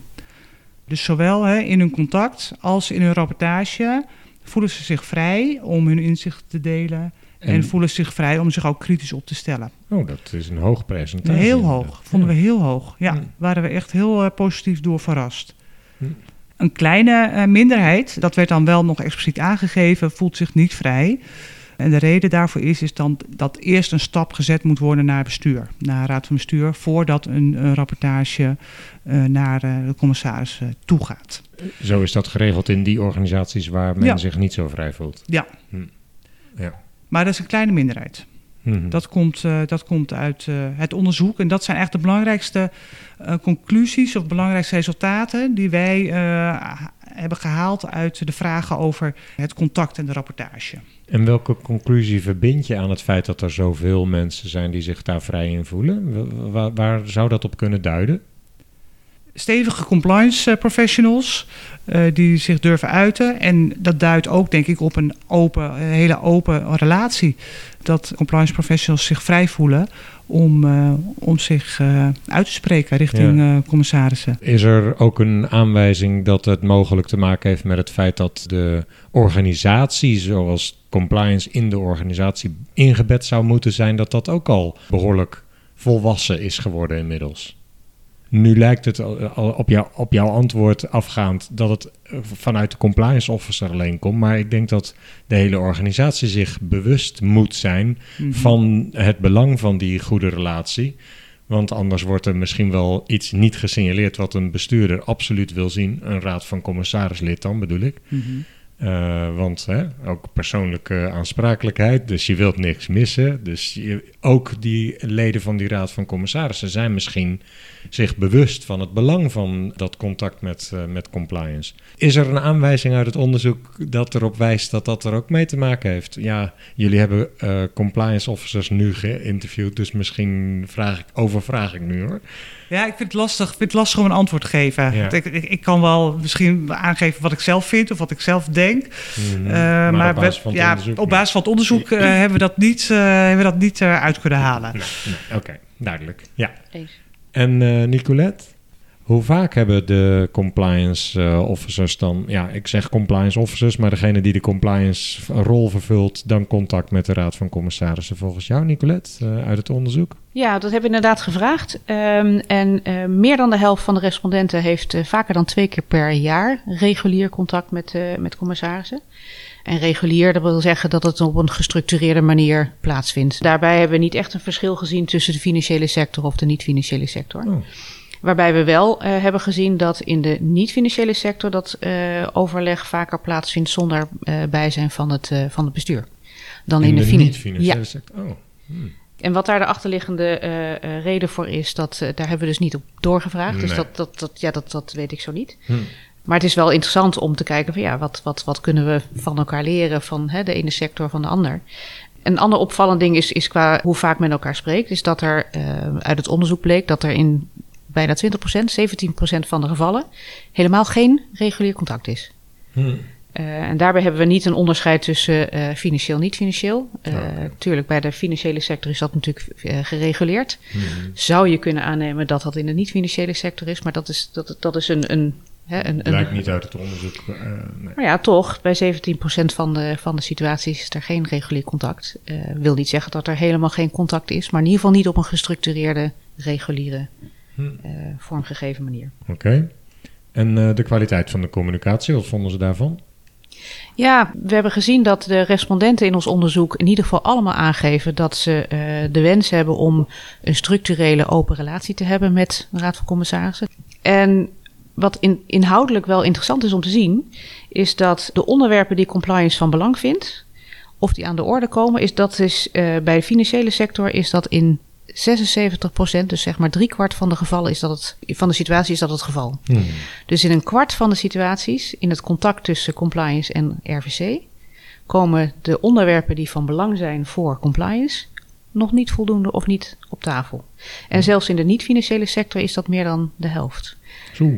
Dus zowel hè, in hun contact als in hun rapportage voelen ze zich vrij om hun inzichten te delen en, en, voelen zich vrij om zich ook kritisch op te stellen. Oh, dat is een hoog percentage. Heel hoog, vonden we heel hoog. Ja, ja, waren we echt heel uh, positief door verrast. Hm. Een kleine uh, minderheid, dat werd dan wel nog expliciet aangegeven, voelt zich niet vrij. En de reden daarvoor is, is dan dat eerst een stap gezet moet worden naar bestuur, naar raad van bestuur, voordat een, een rapportage uh, naar uh, de commissaris uh, toe gaat. Zo is dat geregeld in die organisaties waar men Ja. zich niet zo vrij voelt. Ja. Hm. Ja. Maar dat is een kleine minderheid. Mhm. Dat komt, eh, dat komt uit eh, het onderzoek. En dat zijn echt de belangrijkste eh, conclusies of belangrijkste resultaten die wij hebben gehaald uit de vragen over het contact en de rapportage. En welke conclusie verbind je aan het feit dat er zoveel mensen zijn die zich daar vrij in voelen? Wa- wa- waar zou dat op kunnen duiden? Stevige compliance eh, professionals eh, die zich durven uiten. En dat duidt ook, denk ik, op een open, een hele open relatie. Dat compliance professionals zich vrij voelen om, eh, om zich uit te spreken richting Ja. commissarissen. Is er ook een aanwijzing dat het mogelijk te maken heeft met het feit dat de organisatie, zoals compliance in de organisatie ingebed zou moeten zijn, dat dat ook al behoorlijk volwassen is geworden inmiddels? Nu lijkt het al op, jou, op jouw antwoord afgaand dat het eh, vanuit de compliance officer alleen komt. Maar ik denk dat de hele organisatie zich bewust moet zijn Mhm. van het belang van die goede relatie. Want anders wordt er misschien wel iets niet gesignaleerd wat een bestuurder absoluut wil zien. Een raad van commissarislid dan bedoel ik. Mhm. Eh, want hè, ook persoonlijke aansprakelijkheid, dus je wilt niks missen. Dus je, ook die leden van die raad van commissarissen zijn misschien zich bewust van het belang van dat contact met, eh, met compliance. Is er een aanwijzing uit het onderzoek dat erop wijst dat dat er ook mee te maken heeft? Ja, jullie hebben eh, compliance officers nu geïnterviewd, dus misschien vraag ik, overvraag ik nu hoor. Ja, ik vind het lastig, ik vind het lastig om een antwoord te geven. Ja. Ik, ik, ik kan wel misschien aangeven wat ik zelf vind of wat ik zelf denk. Mhm. Eh, maar, op basis van het ja, onderzoek op basis van het onderzoek eh, hebben we dat niet, eh, hebben we dat niet eh, uit kunnen halen. Nee, nee, Oké, duidelijk. Ja. En eh Nicolette, hoe vaak hebben de compliance eh, officers dan, ja, ik zeg compliance officers, maar degene die de compliance rol vervult, dan contact met de Raad van Commissarissen volgens jou, Nicolette, eh, uit het onderzoek? Ja, dat hebben we inderdaad gevraagd. Ehm, en eh, meer dan de helft van de respondenten heeft vaker dan twee keer per jaar regulier contact met, met commissarissen. En regulier, dat wil zeggen dat het op een gestructureerde manier plaatsvindt. Daarbij hebben we niet echt een verschil gezien tussen de financiële sector of de niet-financiële sector. Oh. Waarbij we wel eh, hebben gezien dat in de niet-financiële sector dat eh, overleg vaker plaatsvindt zonder eh, bijzijn van het, van het bestuur. Dan in, In de fina- niet-financiële Ja. sector? Oh. hmm. En wat daar de achterliggende reden voor is, dat, daar hebben we dus niet op doorgevraagd. Dus dat, dat, dat, ja, dat, dat weet ik zo niet. Hm. Maar het is wel interessant om te kijken van ja, wat, wat, wat kunnen we van elkaar leren van hè, de ene sector van de ander. Een ander opvallend ding is, is qua hoe vaak men elkaar spreekt, is dat er uit het onderzoek bleek dat er in bijna 20%, 17% van de gevallen helemaal geen regulier contact is. Hm. Eh, en daarbij hebben we niet een onderscheid tussen eh, financieel en niet-financieel. Eh Oké. Tuurlijk, bij de financiële sector is dat natuurlijk eh, gereguleerd. Hm. Zou je kunnen aannemen dat dat in de niet-financiële sector is, maar dat is, dat, dat is een. een, hè, een, een Lijkt niet uit het onderzoek. eh, nee. maar ja, toch, bij 17% van de, van de situaties is er geen regulier contact. Eh wil niet zeggen dat er helemaal geen contact is, maar in ieder geval niet op een gestructureerde, reguliere, eh, vormgegeven manier. Oké. En eh, de kwaliteit van de communicatie, wat vonden ze daarvan? Ja, we hebben gezien dat de respondenten in ons onderzoek in ieder geval allemaal aangeven dat ze eh, de wens hebben om een structurele open relatie te hebben met de Raad van Commissarissen. En wat in, inhoudelijk wel interessant is om te zien, is dat de onderwerpen die compliance van belang vindt, of die aan de orde komen, is dat is eh, bij de financiële sector is dat in 76%, dus zeg maar driekwart van de gevallen is dat het, van de situatie is dat het geval. Hm. Dus in een kwart van de situaties, in het contact tussen compliance en RVC, komen de onderwerpen die van belang zijn voor compliance nog niet voldoende of niet op tafel. En zelfs in de niet-financiële sector is dat meer dan de helft. Zo.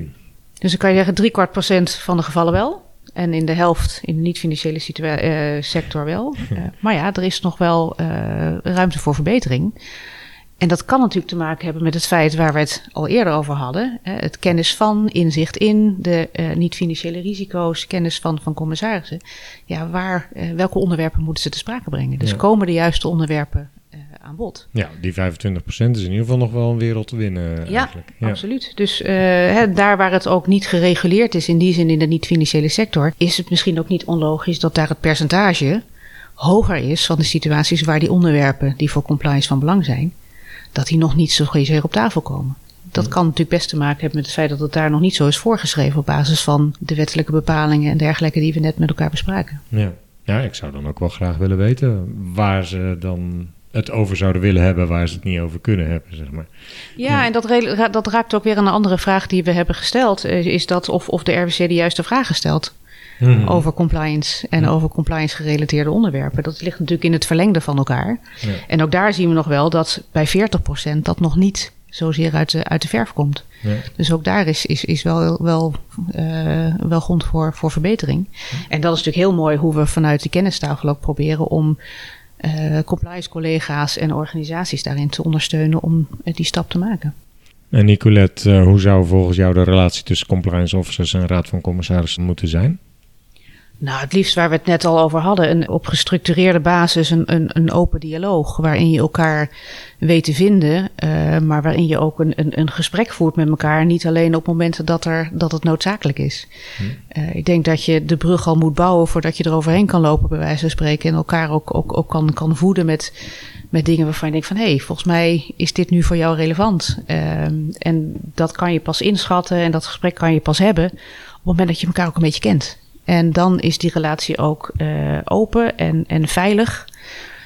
Dus dan kan je zeggen, drie kwart procent van de gevallen wel. En in de helft in de niet-financiële eh, sector wel. Eh, maar ja, er is nog wel eh, ruimte voor verbetering. En dat kan natuurlijk te maken hebben met het feit waar we het al eerder over hadden. Hè, het kennis van, inzicht in, de eh, niet-financiële risico's, kennis van, van commissarissen. Ja, waar, eh, welke onderwerpen moeten ze te sprake brengen? Dus Ja. komen de juiste onderwerpen eh, aan bod? Ja, die 25% is in ieder geval nog wel een wereld te winnen Ja, eigenlijk. Absoluut. Dus hè, daar waar het ook niet gereguleerd is, in die zin in de niet-financiële sector, is het misschien ook niet onlogisch dat daar het percentage hoger is van de situaties waar die onderwerpen die voor compliance van belang zijn, dat die nog niet zo zozeer op tafel komen. Dat kan natuurlijk best te maken hebben met het feit dat het daar nog niet zo is voorgeschreven op basis van de wettelijke bepalingen en dergelijke die we net met elkaar bespraken. Ja, ja ik zou dan ook wel graag willen weten waar ze dan het over zouden willen hebben waar ze het niet over kunnen hebben, zeg maar. Ja, en dat, dat raakt ook weer aan een andere vraag die we hebben gesteld. Eh, is dat of, of de RWC de juiste vragen stelt. Mhm. Over compliance en over compliance gerelateerde onderwerpen. Dat ligt natuurlijk in het verlengde van elkaar. Ja. En ook daar zien we nog wel dat bij 40% dat nog niet zozeer uit de, uit de verf komt. Ja. Dus ook daar is, is, is wel, wel, uh, wel grond voor, voor verbetering. En dat is natuurlijk heel mooi hoe we vanuit die kennistafel ook proberen om uh, compliance collega's en organisaties daarin te ondersteunen om die stap te maken. En Nicolette, hoe zou volgens jou de relatie tussen compliance officers en raad van commissarissen moeten zijn? Nou, het liefst waar we het net al over hadden, een op gestructureerde basis een, een, een open dialoog waarin je elkaar weet te vinden, uh, maar waarin je ook een, een, een gesprek voert met elkaar, niet alleen op momenten dat, er, dat het noodzakelijk is. Hm. Uh, ik denk dat je de brug al moet bouwen voordat je er overheen kan lopen, bij wijze van spreken, en elkaar ook, ook, ook kan, kan voeden met, met dingen waarvan je denkt van hé, hey, volgens mij is dit nu voor jou relevant. Uh, en dat kan je pas inschatten en dat gesprek kan je pas hebben op het moment dat je elkaar ook een beetje kent. En dan is die relatie ook uh, open en, en veilig.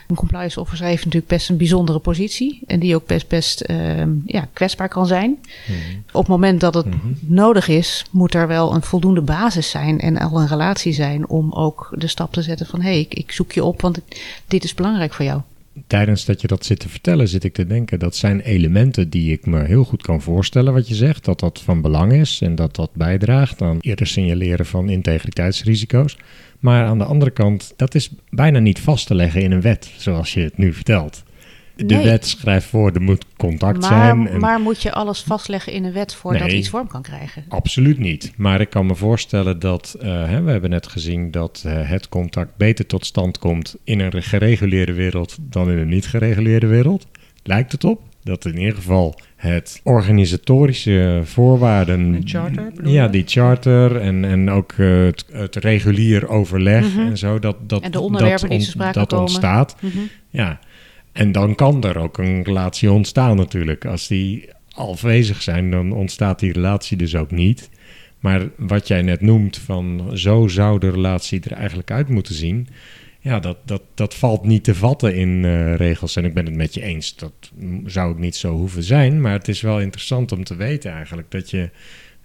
Een compliance officer heeft natuurlijk best een bijzondere positie. En die ook best, best uh, ja, kwetsbaar kan zijn. Mm -hmm. Op het moment dat het mm -hmm. nodig is, moet er wel een voldoende basis zijn. En al een relatie zijn om ook de stap te zetten van... hé, hey, ik, ik zoek je op, want dit is belangrijk voor jou tijdens dat je dat zit te vertellen, zit ik te denken dat zijn elementen die ik me heel goed kan voorstellen wat je zegt, dat dat van belang is en dat dat bijdraagt aan eerder signaleren van integriteitsrisico's. Maar aan de andere kant, dat is bijna niet vast te leggen in een wet, zoals je het nu vertelt de wet schrijft voor, er moet contact maar, zijn. En... Maar moet je alles vastleggen in een wet voordat nee, iets vorm kan krijgen? Absoluut niet. Maar ik kan me voorstellen dat, uh, hè, we hebben net gezien dat uh, het contact beter tot stand komt in een gereguleerde wereld dan in een niet gereguleerde wereld. Lijkt het op. Dat in ieder geval het organisatorische voorwaarden. Een charter? Ja, die charter en, en ook uh, het, het, regulier overleg mm -hmm. en zo. Dat, dat, en de onderwerpen dat, die dat komen. ontstaat. Mm -hmm. Ja, en dan kan er ook een relatie ontstaan natuurlijk. Als die afwezig zijn, dan ontstaat die relatie dus ook niet. Maar wat jij net noemt, van zo zou de relatie er eigenlijk uit moeten zien. Ja, dat, dat, dat valt niet te vatten in uh, regels. En ik ben het met je eens, dat zou het niet zo hoeven zijn. Maar het is wel interessant om te weten eigenlijk dat je,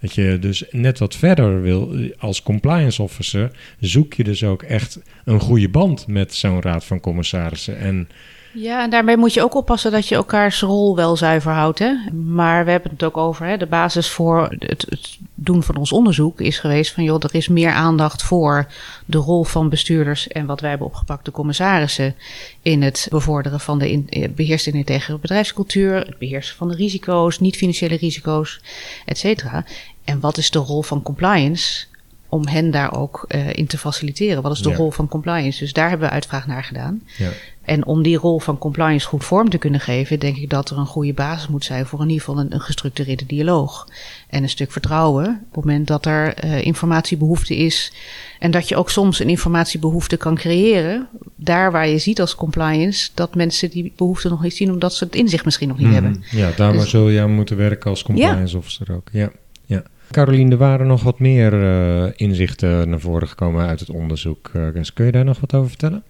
dat je dus net wat verder wil. Als compliance officer zoek je dus ook echt een goede band met zo'n raad van commissarissen. En ja, en daarbij moet je ook oppassen dat je elkaars rol wel zuiver houdt. Hè? Maar we hebben het ook over, hè, de basis voor het, het, doen van ons onderzoek is geweest van, joh, er is meer aandacht voor de rol van bestuurders en wat wij hebben opgepakt, de commissarissen, in het bevorderen van de in, eh, beheerste en integere bedrijfscultuur, het beheersen van de risico's, niet-financiële risico's, et cetera. En wat is de rol van compliance? om hen daar ook uh, in te faciliteren. Wat is de ja. rol van compliance? Dus daar hebben we uitvraag naar gedaan. Ja. En om die rol van compliance goed vorm te kunnen geven, denk ik dat er een goede basis moet zijn voor in ieder geval een, een gestructureerde dialoog. En een stuk vertrouwen op het moment dat er uh, informatiebehoefte is. En dat je ook soms een informatiebehoefte kan creëren. Daar waar je ziet als compliance dat mensen die behoefte nog niet zien, omdat ze het inzicht misschien nog niet mm, hebben. Ja, daar dus, zul je aan moeten werken als compliance ja. officer ook. Ja, ja. Caroline, er waren nog wat meer uh, inzichten naar voren gekomen uit het onderzoek. Uh, kun je daar nog wat over vertellen?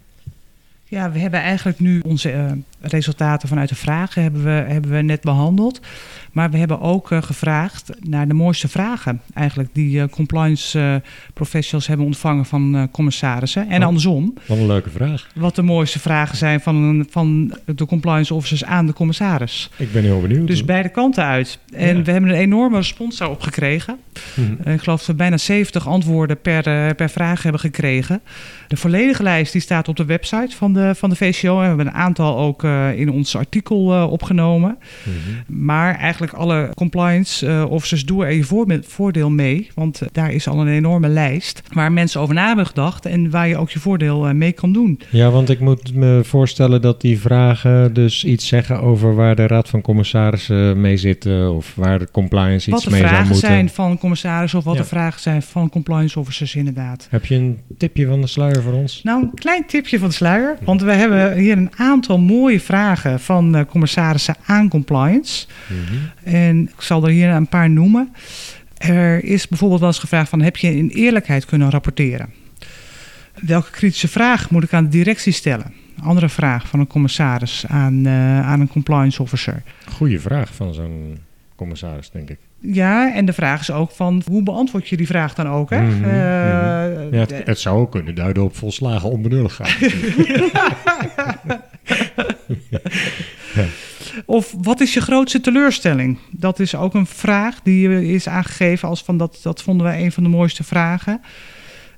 Ja, we hebben eigenlijk nu onze uh, resultaten vanuit de vragen hebben we, hebben we net behandeld. Maar we hebben ook uh, gevraagd naar de mooiste vragen eigenlijk die uh, compliance professionals hebben ontvangen van commissarissen. En oh, andersom. Wat een leuke vraag. Wat de mooiste vragen zijn van, van de compliance officers aan de commissaris. Ik ben heel benieuwd. Dus beide kanten uit. En ja. we hebben een enorme respons daarop gekregen. Mm-hmm. ik geloof dat we bijna 70 antwoorden per, per vraag hebben gekregen. De volledige lijst die staat op de website van de, van de VCO. En we hebben een aantal ook in ons artikel opgenomen. Mhm. Maar eigenlijk alle compliance officers doen er je voordeel mee. Want daar is al een enorme lijst waar mensen over na hebben gedacht en waar je ook je voordeel mee kan doen. Ja, want ik moet me voorstellen dat die vragen dus iets zeggen over waar de Raad van Commissarissen mee zitten of waar de compliance iets mee zou moeten. Wat de vragen zijn van commissarissen of wat de vragen zijn van compliance officers inderdaad. Heb je een tipje van de sluier voor ons? Nou, een klein tipje van de sluier, want we hebben hier een aantal mooie vragen van uh, commissarissen aan compliance. Mhm. En ik zal er hier een paar noemen. Er is bijvoorbeeld wel eens gevraagd van heb je in eerlijkheid kunnen rapporteren? Welke kritische vraag moet ik aan de directie stellen? Andere vraag van een commissaris aan, uh, aan een compliance officer. Goeie vraag van zo'n commissaris, denk ik. Ja, en de vraag is ook van hoe beantwoord je die vraag dan ook? Hè? Mm -hmm, ja, het, het, zou ook kunnen duiden op volslagen onbenulligheid. Of wat is je grootste teleurstelling? Dat is ook een vraag die is aangegeven als van dat, dat vonden wij een van de mooiste vragen.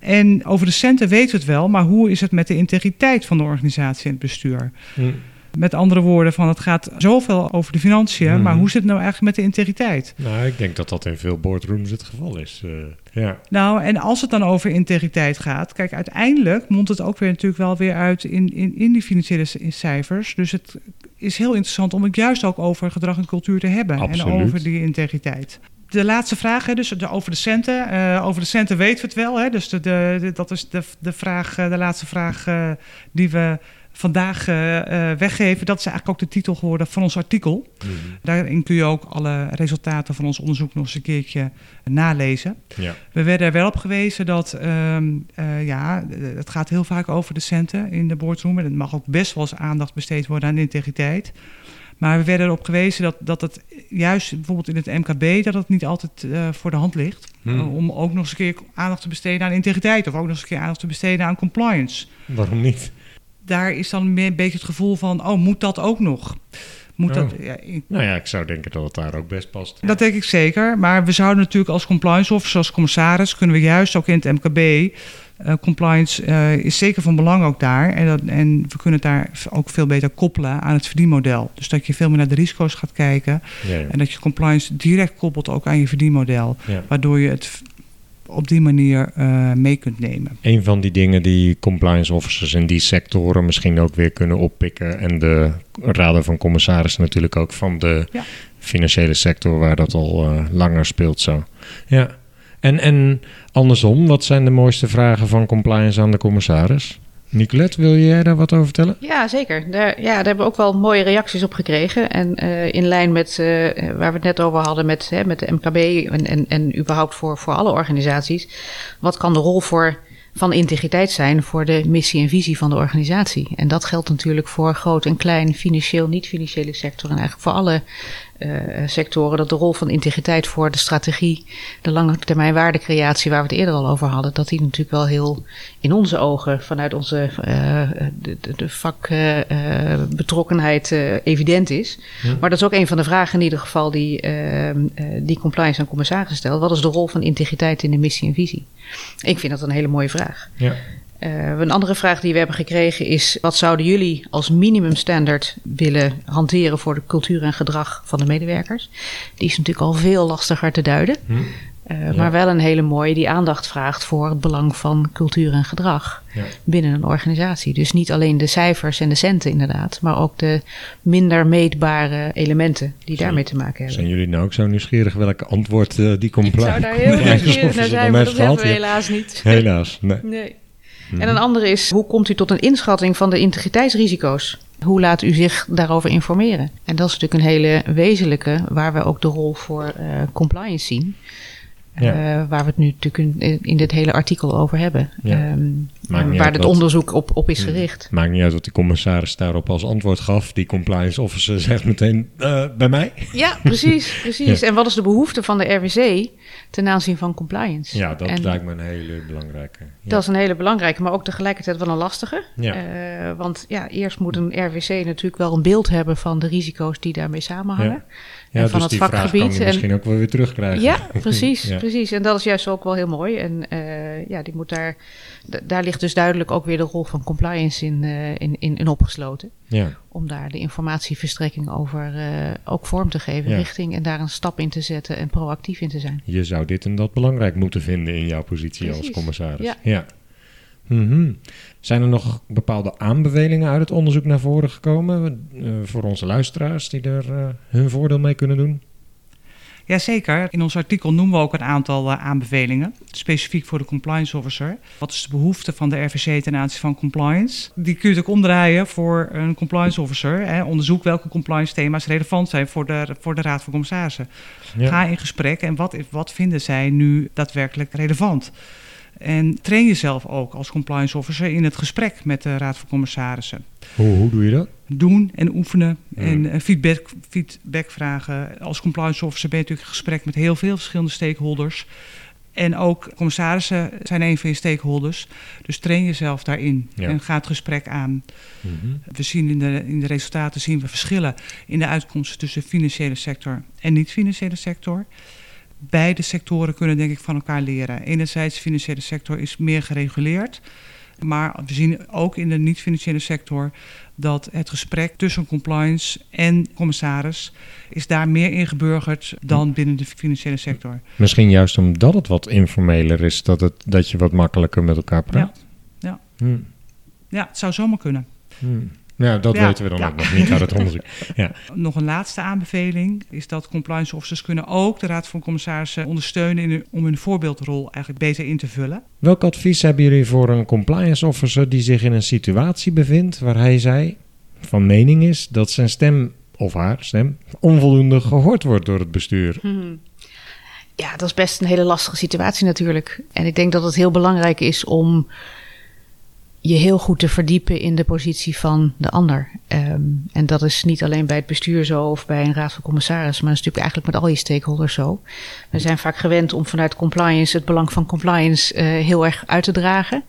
En over de centen weten we het wel, maar hoe is het met de integriteit van de organisatie en het bestuur? Mm. Met andere woorden, van het gaat zoveel over de financiën, mm. maar hoe zit het nou eigenlijk met de integriteit? Nou, ik denk dat dat in veel boardrooms het geval is. Uh, ja. Nou, en als het dan over integriteit gaat, kijk, uiteindelijk mondt het ook weer natuurlijk wel weer uit in, in, in die financiële cijfers. Dus het is heel interessant om het juist ook over gedrag en cultuur te hebben Absoluut. en over die integriteit de laatste vraag, hè, dus over de centen. Uh, over de centen weten we het wel. Hè, dus de, de, dat is de, de, vraag, eh, de laatste vraag uh, die we vandaag weggeven. Dat is eigenlijk ook de titel geworden van ons artikel. Mm -hmm. Daarin kun je ook alle resultaten van ons onderzoek nog eens een keertje nalezen. Ja. We werden er wel op gewezen dat um, ja, het gaat heel vaak over de centen in de boardroom. En het mag ook best wel eens aandacht besteed worden aan integriteit. Maar we werden erop gewezen dat, dat het juist bijvoorbeeld in het MKB... dat het niet altijd uh, voor de hand ligt. Hmm. Uh, om ook nog eens een keer aandacht te besteden aan integriteit... of ook nog eens een keer aandacht te besteden aan compliance. Waarom niet? Daar is dan een beetje het gevoel van... oh, moet dat ook nog? Moet oh. dat, ja, ik, nou ja, ik zou denken dat het daar ook best past. Dat denk ik zeker. Maar we zouden natuurlijk als compliance officer, als commissaris... kunnen we juist ook in het MKB uh, compliance uh, is zeker van belang ook daar. En, dat, en we kunnen het daar ook veel beter koppelen aan het verdienmodel. Dus dat je veel meer naar de risico's gaat kijken. Ja, ja. En dat je compliance direct koppelt ook aan je verdienmodel. Waardoor je het op die manier uh, mee kunt nemen. Een van die dingen die compliance officers in die sectoren misschien ook weer kunnen oppikken. En de raden van commissarissen natuurlijk ook van de financiële sector waar dat al langer speelt zo. Ja. En, en andersom, wat zijn de mooiste vragen van compliance aan de commissaris? Nicolette, wil jij daar wat over vertellen? Ja, zeker. Daar, ja, daar hebben we ook wel mooie reacties op gekregen. En uh, in lijn met uh, waar we het net over hadden met, hè, met de MKB en, en, en überhaupt voor, voor alle organisaties. Wat kan de rol voor, van integriteit zijn voor de missie en visie van de organisatie? En dat geldt natuurlijk voor groot en klein, financieel, niet-financiële sector en eigenlijk voor alle sectoren dat de rol van integriteit voor de strategie, de lange termijn waardecreatie, waar we het eerder al over hadden, dat die natuurlijk wel heel in onze ogen, vanuit onze uh, de, de vakbetrokkenheid uh, evident is. Ja. Maar dat is ook een van de vragen in ieder geval die, ehm, die compliance aan commissaris stelt. Wat is de rol van integriteit in de missie en visie? Ik vind dat een hele mooie vraag. Ja. Uh, een andere vraag die we hebben gekregen is: wat zouden jullie als minimumstandard willen hanteren voor de cultuur en gedrag van de medewerkers? Die is natuurlijk al veel lastiger te duiden. Hm. Uh, ja. Maar wel een hele mooie die aandacht vraagt voor het belang van cultuur en gedrag ja. binnen een organisatie. Dus niet alleen de cijfers en de centen inderdaad, maar ook de minder meetbare elementen die zijn, daarmee te maken hebben. Zijn jullie nou ook zo nieuwsgierig welke antwoord uh, die komt? Ik zou daar heel nieuwsgierig naar zijn, maar dat hebben we helaas niet. Helaas, nee. nee. En een andere is, hoe komt u tot een inschatting van de integriteitsrisico's? Hoe laat u zich daarover informeren? En dat is natuurlijk een hele wezenlijke, waar we ook de rol voor uh, compliance zien. Ja. Uh, waar we het nu natuurlijk in, in, dit hele artikel over hebben. Ja. Um, waar het onderzoek op, op is gericht. Maakt niet uit wat die commissaris daarop als antwoord gaf. Die compliance officer zegt meteen uh, bij mij. Ja, precies. precies. Ja. En wat is de behoefte van de RWC ten aanzien van compliance? Ja, dat en lijkt me een hele belangrijke. Dat is een hele belangrijke, maar ook tegelijkertijd wel een lastige. Uh, want ja, eerst moet een RWC natuurlijk wel een beeld hebben van de risico's die daarmee samenhangen. Ja, en van dus het die vakgebied. Vraag kan je misschien ook wel weer terugkrijgen. Ja, precies, ja. precies. En dat is juist ook wel heel mooi. En uh, ja, die moet daar, daar ligt dus duidelijk ook weer de rol van compliance in, in, in, in, opgesloten. Ja. Om daar de informatieverstrekking over ook vorm te geven, richting en daar een stap in te zetten en proactief in te zijn. Je zou dit en dat belangrijk moeten vinden in jouw positie als commissaris. Ja. ja. Mhm. Zijn er nog bepaalde aanbevelingen uit het onderzoek naar voren gekomen uh, voor onze luisteraars die er uh, hun voordeel mee kunnen doen? Jazeker. In ons artikel noemen we ook een aantal uh, aanbevelingen, specifiek voor de compliance officer. Wat is de behoefte van de RVC ten aanzien van compliance? Die kun je ook omdraaien voor een compliance officer. Hè. Onderzoek welke compliance thema's relevant zijn voor de, voor de Raad van Commissarissen. Ga in gesprek en wat, wat vinden zij nu daadwerkelijk relevant? En train jezelf ook als compliance officer in het gesprek met de Raad van Commissarissen. Hoe, hoe doe je dat? Doen en oefenen en eh, feedback, feedback vragen. Als compliance officer ben je natuurlijk in gesprek met heel veel verschillende stakeholders. En ook commissarissen zijn een van je stakeholders. Dus train jezelf daarin en ga het gesprek aan. Mhm. We zien in de, in de resultaten zien we verschillen in de uitkomsten tussen financiële sector en niet-financiële sector beide sectoren kunnen denk ik van elkaar leren. Enerzijds de financiële sector is meer gereguleerd. Maar we zien ook in de niet-financiële sector dat het gesprek tussen compliance en commissaris is daar meer ingeburgerd dan binnen de financiële sector. Misschien juist omdat het wat informeler is, dat, het, dat je wat makkelijker met elkaar praat. Ja, ja. Hmm. ja het zou zomaar kunnen. Hmm. Ja, dat weten we dan ook nog niet uit het onderzoek. Ja. Nog een laatste aanbeveling is dat compliance officers kunnen ook de Raad van Commissarissen ondersteunen in, om hun voorbeeldrol eigenlijk beter in te vullen. Welk advies hebben jullie voor een compliance officer die zich in een situatie bevindt waar hij zij van mening is dat zijn stem of haar stem onvoldoende gehoord wordt door het bestuur? Hmm. Ja, dat is best een hele lastige situatie natuurlijk. En ik denk dat het heel belangrijk is om je heel goed te verdiepen in de positie van de ander. Ehm, en dat is niet alleen bij het bestuur zo of bij een raad van commissarissen, maar dat is natuurlijk eigenlijk met al je stakeholders zo. We zijn vaak gewend om vanuit compliance het belang van compliance uh, heel erg uit te dragen.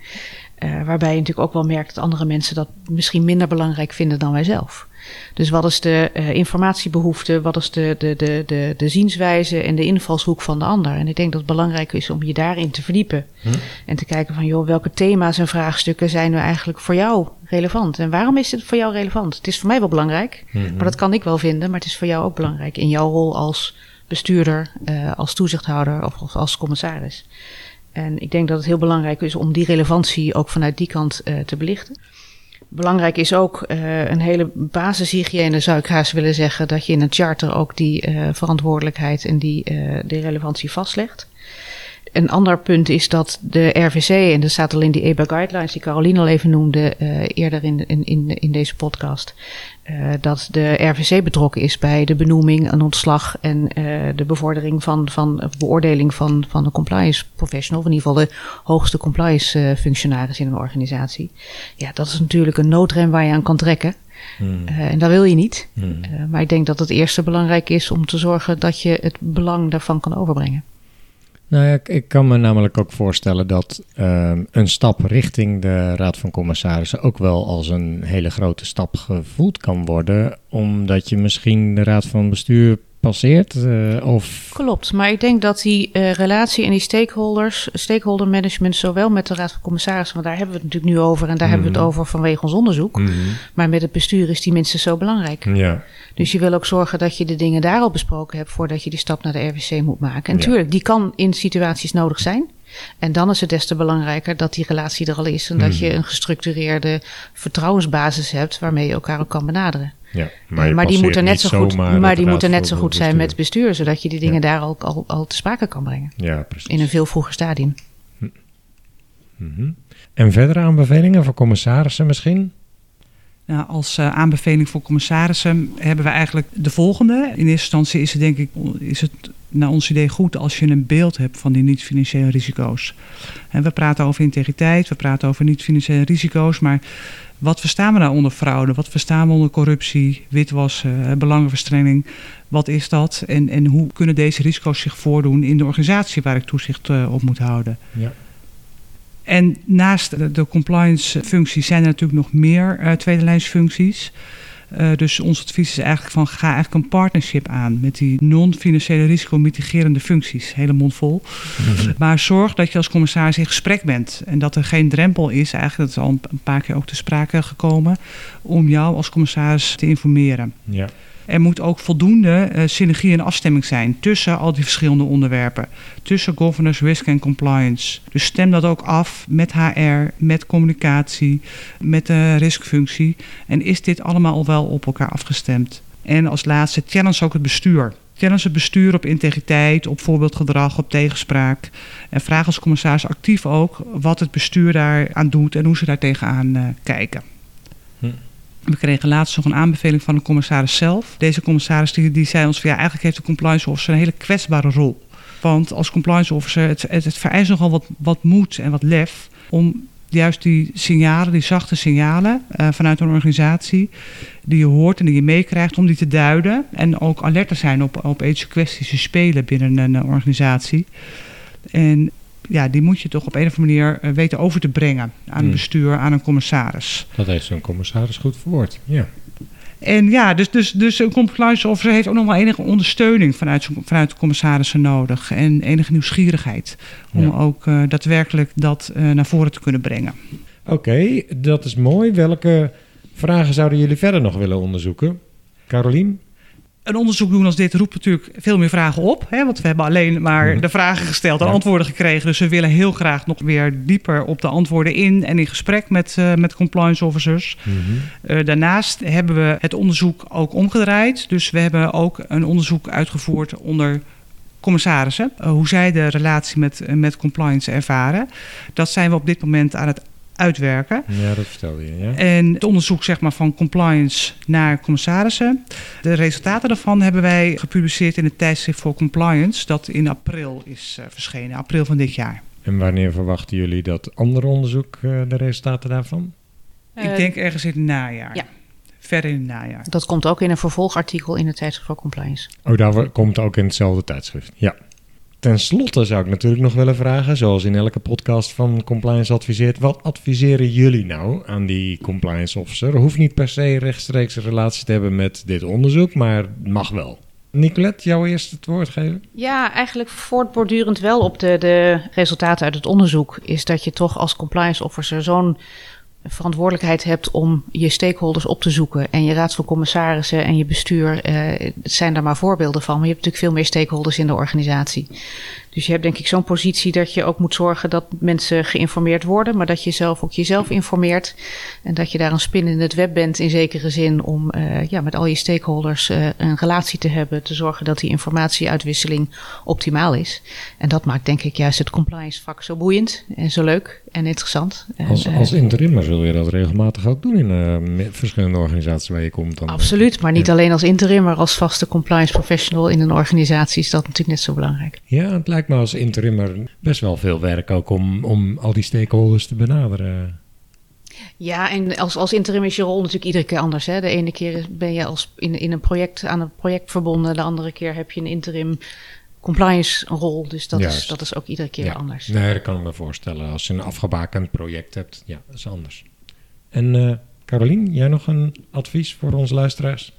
Uh, waarbij je natuurlijk ook wel merkt dat andere mensen dat misschien minder belangrijk vinden dan wij zelf. Dus wat is de uh, informatiebehoefte, wat is de, de, de, de, de zienswijze en de invalshoek van de ander? En ik denk dat het belangrijk is om je daarin te verdiepen. Hm? En te kijken van, joh, welke thema's en vraagstukken zijn nu eigenlijk voor jou relevant? En waarom is het voor jou relevant? Het is voor mij wel belangrijk, hm. maar dat kan ik wel vinden, maar het is voor jou ook belangrijk in jouw rol als bestuurder, uh, als toezichthouder of als commissaris. En ik denk dat het heel belangrijk is om die relevantie ook vanuit die kant uh, te belichten. Belangrijk is ook uh, een hele basishygiëne, zou ik haast willen zeggen, dat je in een charter ook die uh, verantwoordelijkheid en die, uh, die relevantie vastlegt. Een ander punt is dat de RVC, en dat staat al in die EBA guidelines die Caroline al even noemde eerder in, in, in deze podcast, uh, dat de RVC betrokken is bij de benoeming, een ontslag en uh, de bevordering van, van beoordeling van, van de compliance professional, of in ieder geval de hoogste compliance uh, functionaris in een organisatie. Ja, dat is natuurlijk een noodrem waar je aan kan trekken. Hmm. en dat wil je niet. Hmm. maar ik denk dat het eerste belangrijk is om te zorgen dat je het belang daarvan kan overbrengen. Nou ja, ik, kan me namelijk ook voorstellen dat ehm, een stap richting de Raad van Commissarissen ook wel als een hele grote stap gevoeld kan worden, omdat je misschien de Raad van Bestuur passeert? Uh, of... Klopt, maar ik denk dat die uh, relatie en die stakeholders, stakeholder management, zowel met de Raad van Commissarissen, want daar hebben we het natuurlijk nu over en daar hebben we het mhm. over vanwege ons onderzoek, mm -hmm. maar met het bestuur is die minstens zo belangrijk. Ja. Dus je wil ook zorgen dat je de dingen daar al besproken hebt voordat je die stap naar de RWC moet maken. En natuurlijk, die kan in situaties nodig zijn. En dan is het des te belangrijker dat die relatie er al is en dat mhm. je een gestructureerde vertrouwensbasis hebt waarmee je elkaar ook kan benaderen. Ja, maar, maar die moeten net zo goed, maar die moeten net zo goed zijn met het bestuur, zodat je die dingen daar ook al, al te sprake kan brengen. Ja, precies. In een veel vroeger stadium. Hm. Mhm. En verdere aanbevelingen voor commissarissen misschien? Nou, als uh, aanbeveling voor commissarissen hebben we eigenlijk de volgende. In eerste instantie is het denk ik is het naar ons idee goed als je een beeld hebt van die niet-financiële risico's. En we praten over integriteit, we praten over niet-financiële risico's, maar wat verstaan we nou onder fraude? Wat verstaan we onder corruptie, witwassen, eh, belangenverstrengeling? Wat is dat? En, en hoe kunnen deze risico's zich voordoen in de organisatie waar ik toezicht uh, op moet houden? Ja. En naast de, de compliance functies zijn er natuurlijk nog meer uh, tweedelijnsfuncties. Uh, dus ons advies is eigenlijk van ga eigenlijk een partnership aan met die non-financiële risico-mitigerende functies. Hele mond vol. Mhm. Maar zorg dat je als commissaris in gesprek bent en dat er geen drempel is, eigenlijk dat is al een paar keer ook te sprake gekomen, om jou als commissaris te informeren. Ja. Er moet ook voldoende uh, synergie en afstemming zijn tussen al die verschillende onderwerpen. Tussen governance, risk en compliance. Dus stem dat ook af met HR, met communicatie, met de riskfunctie. En is dit allemaal al wel op elkaar afgestemd? En als laatste, challenge ook het bestuur. Challenge het bestuur op integriteit, op voorbeeldgedrag, op tegenspraak. En vraag als commissaris actief ook wat het bestuur daar aan doet en hoe ze daar tegenaan uh, kijken. Hm. We kregen laatst nog een aanbeveling van de commissaris zelf. Deze commissaris die, die zei ons van ja, eigenlijk heeft de compliance officer een hele kwetsbare rol. Want als compliance officer, het, het, vereist nogal wat, wat moed en wat lef om juist die signalen, die zachte signalen uh, vanuit een organisatie, die je hoort en die je meekrijgt, om die te duiden. En ook alert te zijn op, op ethische kwesties die spelen binnen een organisatie. En ja, die moet je toch op een of andere manier eh, weten over te brengen aan het hmm. bestuur, aan een commissaris. Dat heeft zo'n commissaris goed verwoord, ja. En ja, dus, dus, dus een compliance officer heeft ook nog wel enige ondersteuning vanuit, vanuit de commissarissen nodig. En enige nieuwsgierigheid om ook uh, daadwerkelijk dat uh, naar voren te kunnen brengen. Oké, dat is mooi. Welke vragen zouden jullie verder nog willen onderzoeken? Carolien? Een onderzoek doen als dit roept natuurlijk veel meer vragen op. Hè? Want we hebben alleen maar mhm. de vragen gesteld en antwoorden gekregen. Dus we willen heel graag nog weer dieper op de antwoorden in en in gesprek met, uh, met compliance officers. Mhm. Eh, daarnaast hebben we het onderzoek ook omgedraaid. Dus we hebben ook een onderzoek uitgevoerd onder commissarissen. Uh, hoe zij de relatie met, met compliance ervaren. Dat zijn we op dit moment aan het uitwerken. Ja, dat vertelde je. Ja. En het onderzoek zeg maar, van compliance naar commissarissen. De resultaten daarvan hebben wij gepubliceerd in het tijdschrift voor compliance, dat in april is uh, verschenen, april van dit jaar. En wanneer verwachten jullie dat andere onderzoek, uh, de resultaten daarvan? Ik denk ergens in het najaar. Ja. Verder in het najaar. Dat komt ook in een vervolgartikel in het tijdschrift voor compliance. Oh, daar komt ook in hetzelfde tijdschrift. Ja. Ten slotte zou ik natuurlijk nog willen vragen, zoals in elke podcast van Compliance Adviseert, wat adviseren jullie nou aan die compliance officer? Hoeft niet per se rechtstreeks een relatie te hebben met dit onderzoek, maar mag wel. Nicolette, jou eerst het woord geven? Ja, eigenlijk voortbordurend wel op de, de resultaten uit het onderzoek, is dat je toch als compliance officer zo'n verantwoordelijkheid hebt om je stakeholders op te zoeken. En je raad van commissarissen en je bestuur uh, zijn daar maar voorbeelden van. Maar je hebt natuurlijk veel meer stakeholders in de organisatie. Dus je hebt denk ik zo'n positie dat je ook moet zorgen dat mensen geïnformeerd worden, maar dat je zelf ook jezelf informeert. En dat je daar een spin in het web bent in zekere zin om uh, ja, met al je stakeholders uh, een relatie te hebben, te zorgen dat die informatieuitwisseling optimaal is. En dat maakt denk ik juist het compliance vak zo boeiend en zo leuk en interessant. Als, als interimmer zul je dat regelmatig ook doen in uh, verschillende organisaties waar je komt. Dan Absoluut, maar niet alleen als interimmer, als vaste compliance professional in een organisatie is dat natuurlijk net zo belangrijk. Ja, het lijkt me als interimmer best wel veel werk ook om, om al die stakeholders te benaderen. Ja, en als, als interim is je rol natuurlijk iedere keer anders. Hè? De ene keer ben je als in, in een project aan een project verbonden, de andere keer heb je een interim compliance rol. Dus dat, is, dat is ook iedere keer anders. Nee, dat kan ik me voorstellen. Als je een afgebakend project hebt, ja, dat is anders. En uh, Carolien, jij nog een advies voor onze luisteraars?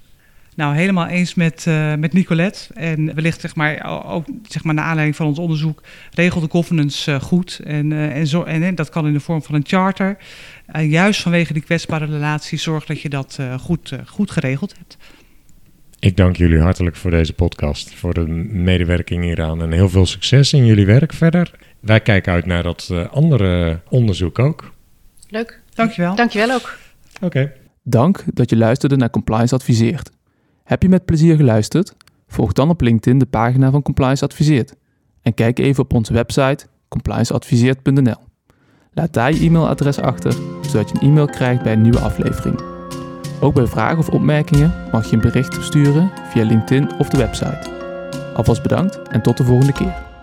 Nou, helemaal eens met, uh, met Nicolette. En wellicht, zeg maar, ook zeg maar, naar aanleiding van ons onderzoek, regelt de governance uh, goed. En, uh, en, zo, en dat kan in de vorm van een charter. juist vanwege die kwetsbare relatie, zorg dat je dat goed, goed geregeld hebt. Ik dank jullie hartelijk voor deze podcast, voor de medewerking hieraan en heel veel succes in jullie werk verder. Wij kijken uit naar dat andere onderzoek ook. Leuk. Dankjewel. Dankjewel ook. Oké. Dank dat je luisterde naar Compliance Adviseert. Heb je met plezier geluisterd? Volg dan op LinkedIn de pagina van Compliance Adviseert. En kijk even op onze website complianceadviseert.nl. Laat daar je e-mailadres achter, zodat je een e-mail krijgt bij een nieuwe aflevering. Ook bij vragen of opmerkingen mag je een bericht sturen via LinkedIn of de website. Alvast bedankt en tot de volgende keer.